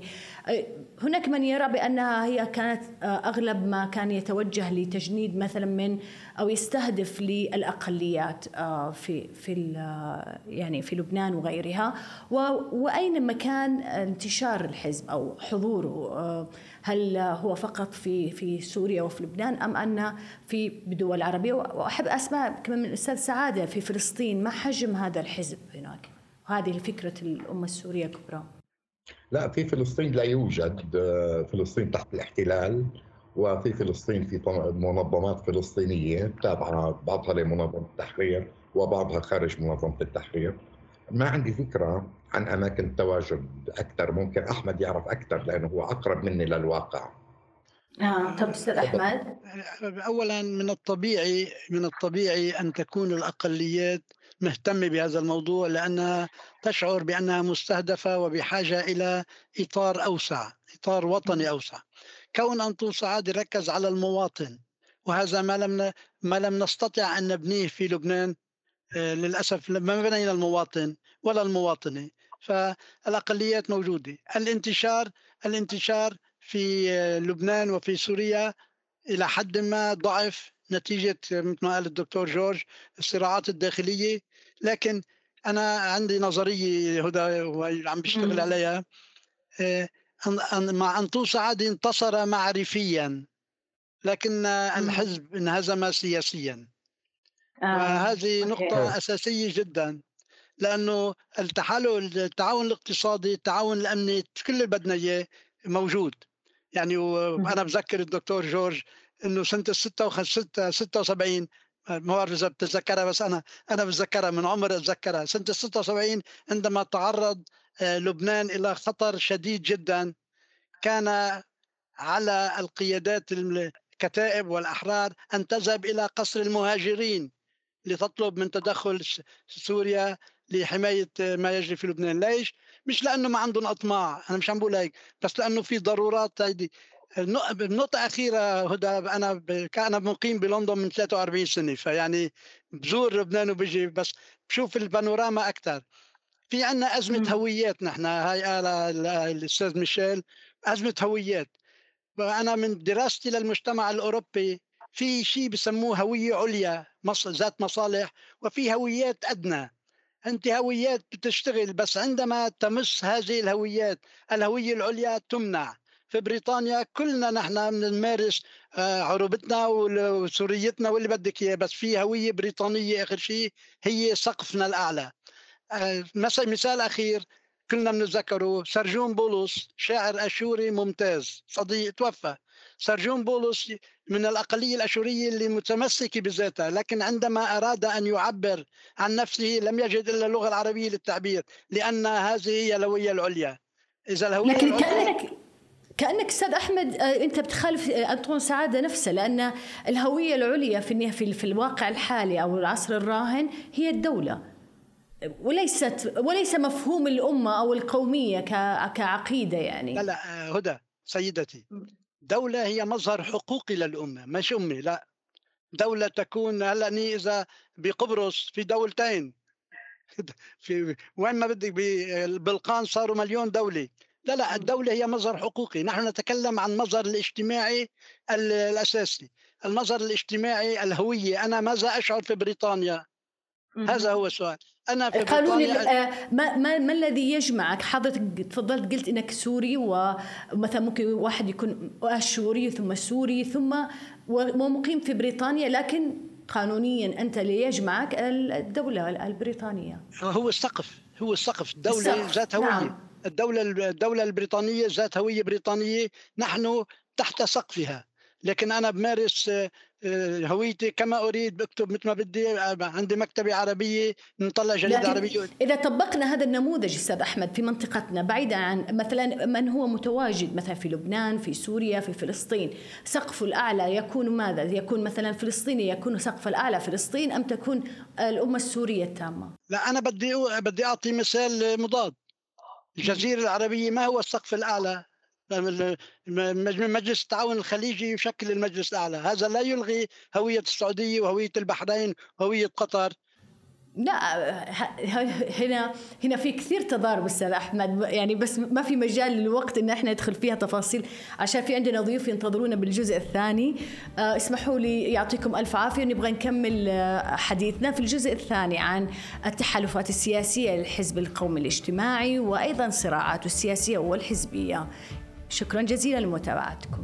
هناك من يرى بأنها هي كانت آه، أغلب ما كان يتوجه لتجنيد مثلا من أو يستهدف للأقليات آه، في في آه، يعني في لبنان وغيرها. وأين مكان انتشار الحزب أو حضوره؟ هل هو فقط في في سوريا وفي لبنان أم أن في بدول عربية؟ وأحب أسمع كمان من الاستاذ سعادة في فلسطين ما حجم هذا الحزب هناك؟ هذه فكره الأمة السورية كبرى لا في فلسطين لا يوجد آه، فلسطين تحت الاحتلال وفي فلسطين في منظمات فلسطينية تابعة بعضها لمنظمة التحرير وبعضها خارج منظمة التحرير. ما عندي فكرة عن أماكن التواجد أكثر ممكن أحمد يعرف أكثر لأنه هو أقرب مني للواقع. آه طب أستاذ أحمد أولا من الطبيعي من الطبيعي أن تكون الأقليات مهتمة بهذا الموضوع لأنها تشعر بأنها مستهدفة وبحاجة إلى إطار أوسع إطار وطني أوسع. كون أنطون سعاد ركز على المواطن وهذا ما لم ما لم نستطع أن نبنيه في لبنان آه، للأسف ما بنينا المواطن ولا المواطنة. فالأقليات موجودة. الانتشار الانتشار في آه، لبنان وفي سوريا إلى حد ما ضعف نتيجة مثل ما قال الدكتور جورج الصراعات الداخلية لكن أنا عندي نظرية هدى وعم بشتغل عليها. آه، مع أنطو سعد انتصر معرفيا لكن الحزب انهزم سياسيا. آه. وهذه نقطة أساسية جدا لأنه التحالف التعاون الاقتصادي التعاون الأمني كل اللي بدنا إياه موجود. يعني وأنا بذكر الدكتور جورج إنه سنة 76 ما بعرف إذا بتتذكرها بس أنا أنا بتذكرها من عمر أتذكرها. سنة 76 عندما تعرض آه، لبنان إلى خطر شديد جدا كان على القيادات الكتائب والأحرار أن تذهب إلى قصر المهاجرين لتطلب من تدخل سوريا لحماية ما يجري في لبنان. ليش؟ مش لأنه ما عندهم أطماع أنا مش عم بقول هيك بس لأنه في ضرورات هيدي النقطة أخيرة هدى أنا أنا مقيم بلندن من 43 سنة فيعني بزور لبنان وبجي بس بشوف البانوراما أكثر في عنا أزمة هويات نحن هاي قال الأستاذ ميشيل أزمة هويات. أنا من دراستي للمجتمع الأوروبي في شيء بسموه هوية عليا ذات مصالح وفي هويات أدنى. أنت هويات بتشتغل بس عندما تمس هذه الهويات الهوية العليا تمنع. في بريطانيا كلنا نحن بنمارس آه، عروبتنا وسوريتنا واللي بدك إياه بس في هوية بريطانية آخر شيء هي سقفنا الأعلى. آه، مثلا مثال أخير كلنا بنتذكره سرجون بولس شاعر أشوري ممتاز صديق توفى. سرجون بولس من الأقلية الأشورية اللي متمسكة بذاتها لكن عندما أراد أن يعبر عن نفسه لم يجد إلا اللغة العربية للتعبير لأن هذه هي الهوية العليا. إذا الهوية لكن العليا كأنك كأنك أستاذ أحمد آه، أنت بتخالف آه، أنطون سعادة نفسه لأن الهوية العليا في في, الواقع الحالي أو العصر الراهن هي الدولة. وليست وليس مفهوم الأمة أو القومية كعقيدة يعني. لا لا آه، هدى سيدتي. دولة هي مظهر حقوقي للأمة مش أمي لا. دولة تكون هلأ إذا بقبرص في دولتين. في وين ما بدك بالبلقان صاروا مليون دولة. لا لا الدولة هي مظهر حقوقي. نحن نتكلم عن مظهر الاجتماعي الأساسي. المظهر الاجتماعي الهوية أنا ماذا أشعر في بريطانيا؟ هذا هو السؤال. أنا في قانون آه، ما, ما ما الذي يجمعك؟ حضرتك تفضلت قلت إنك سوري ومثلا ممكن واحد يكون أشوري ثم سوري ثم ومقيم في بريطانيا لكن قانونيا أنت اللي يجمعك الدولة البريطانية. هو السقف. هو السقف. الدولة ذات هوية. نعم. الدولة الدولة البريطانية ذات هوية بريطانية نحن تحت سقفها. لكن أنا بمارس آه، هويتي كما أريد بكتب مثل ما بدي آه، عندي مكتبة عربية نطلع جريدة عربية. إذا طبقنا هذا النموذج أستاذ أحمد في منطقتنا بعيدا عن مثلا من هو متواجد مثلا في لبنان في سوريا في فلسطين سقفه الأعلى يكون ماذا؟ يكون مثلا فلسطيني يكون سقف الأعلى فلسطين أم تكون الأمة السورية التامة؟ لا أنا بدي بدي أعطي مثال مضاد. الجزيرة العربية ما هو السقف الأعلى؟ مجلس التعاون الخليجي يشكل المجلس الأعلى. هذا لا يلغي هوية السعودية وهوية البحرين وهوية قطر. لا هنا هنا في كثير تضارب أستاذ أحمد. يعني بس ما في مجال للوقت إن إحنا ندخل فيها تفاصيل. عشان في عندنا ضيوف ينتظرونا بالجزء الثاني. آه، اسمحوا لي يعطيكم ألف عافية. نبغى نكمل آه، حديثنا في الجزء الثاني عن التحالفات السياسية للحزب القومي الاجتماعي وأيضا صراعاته السياسية والحزبية. شكرا جزيلا لمتابعتكم.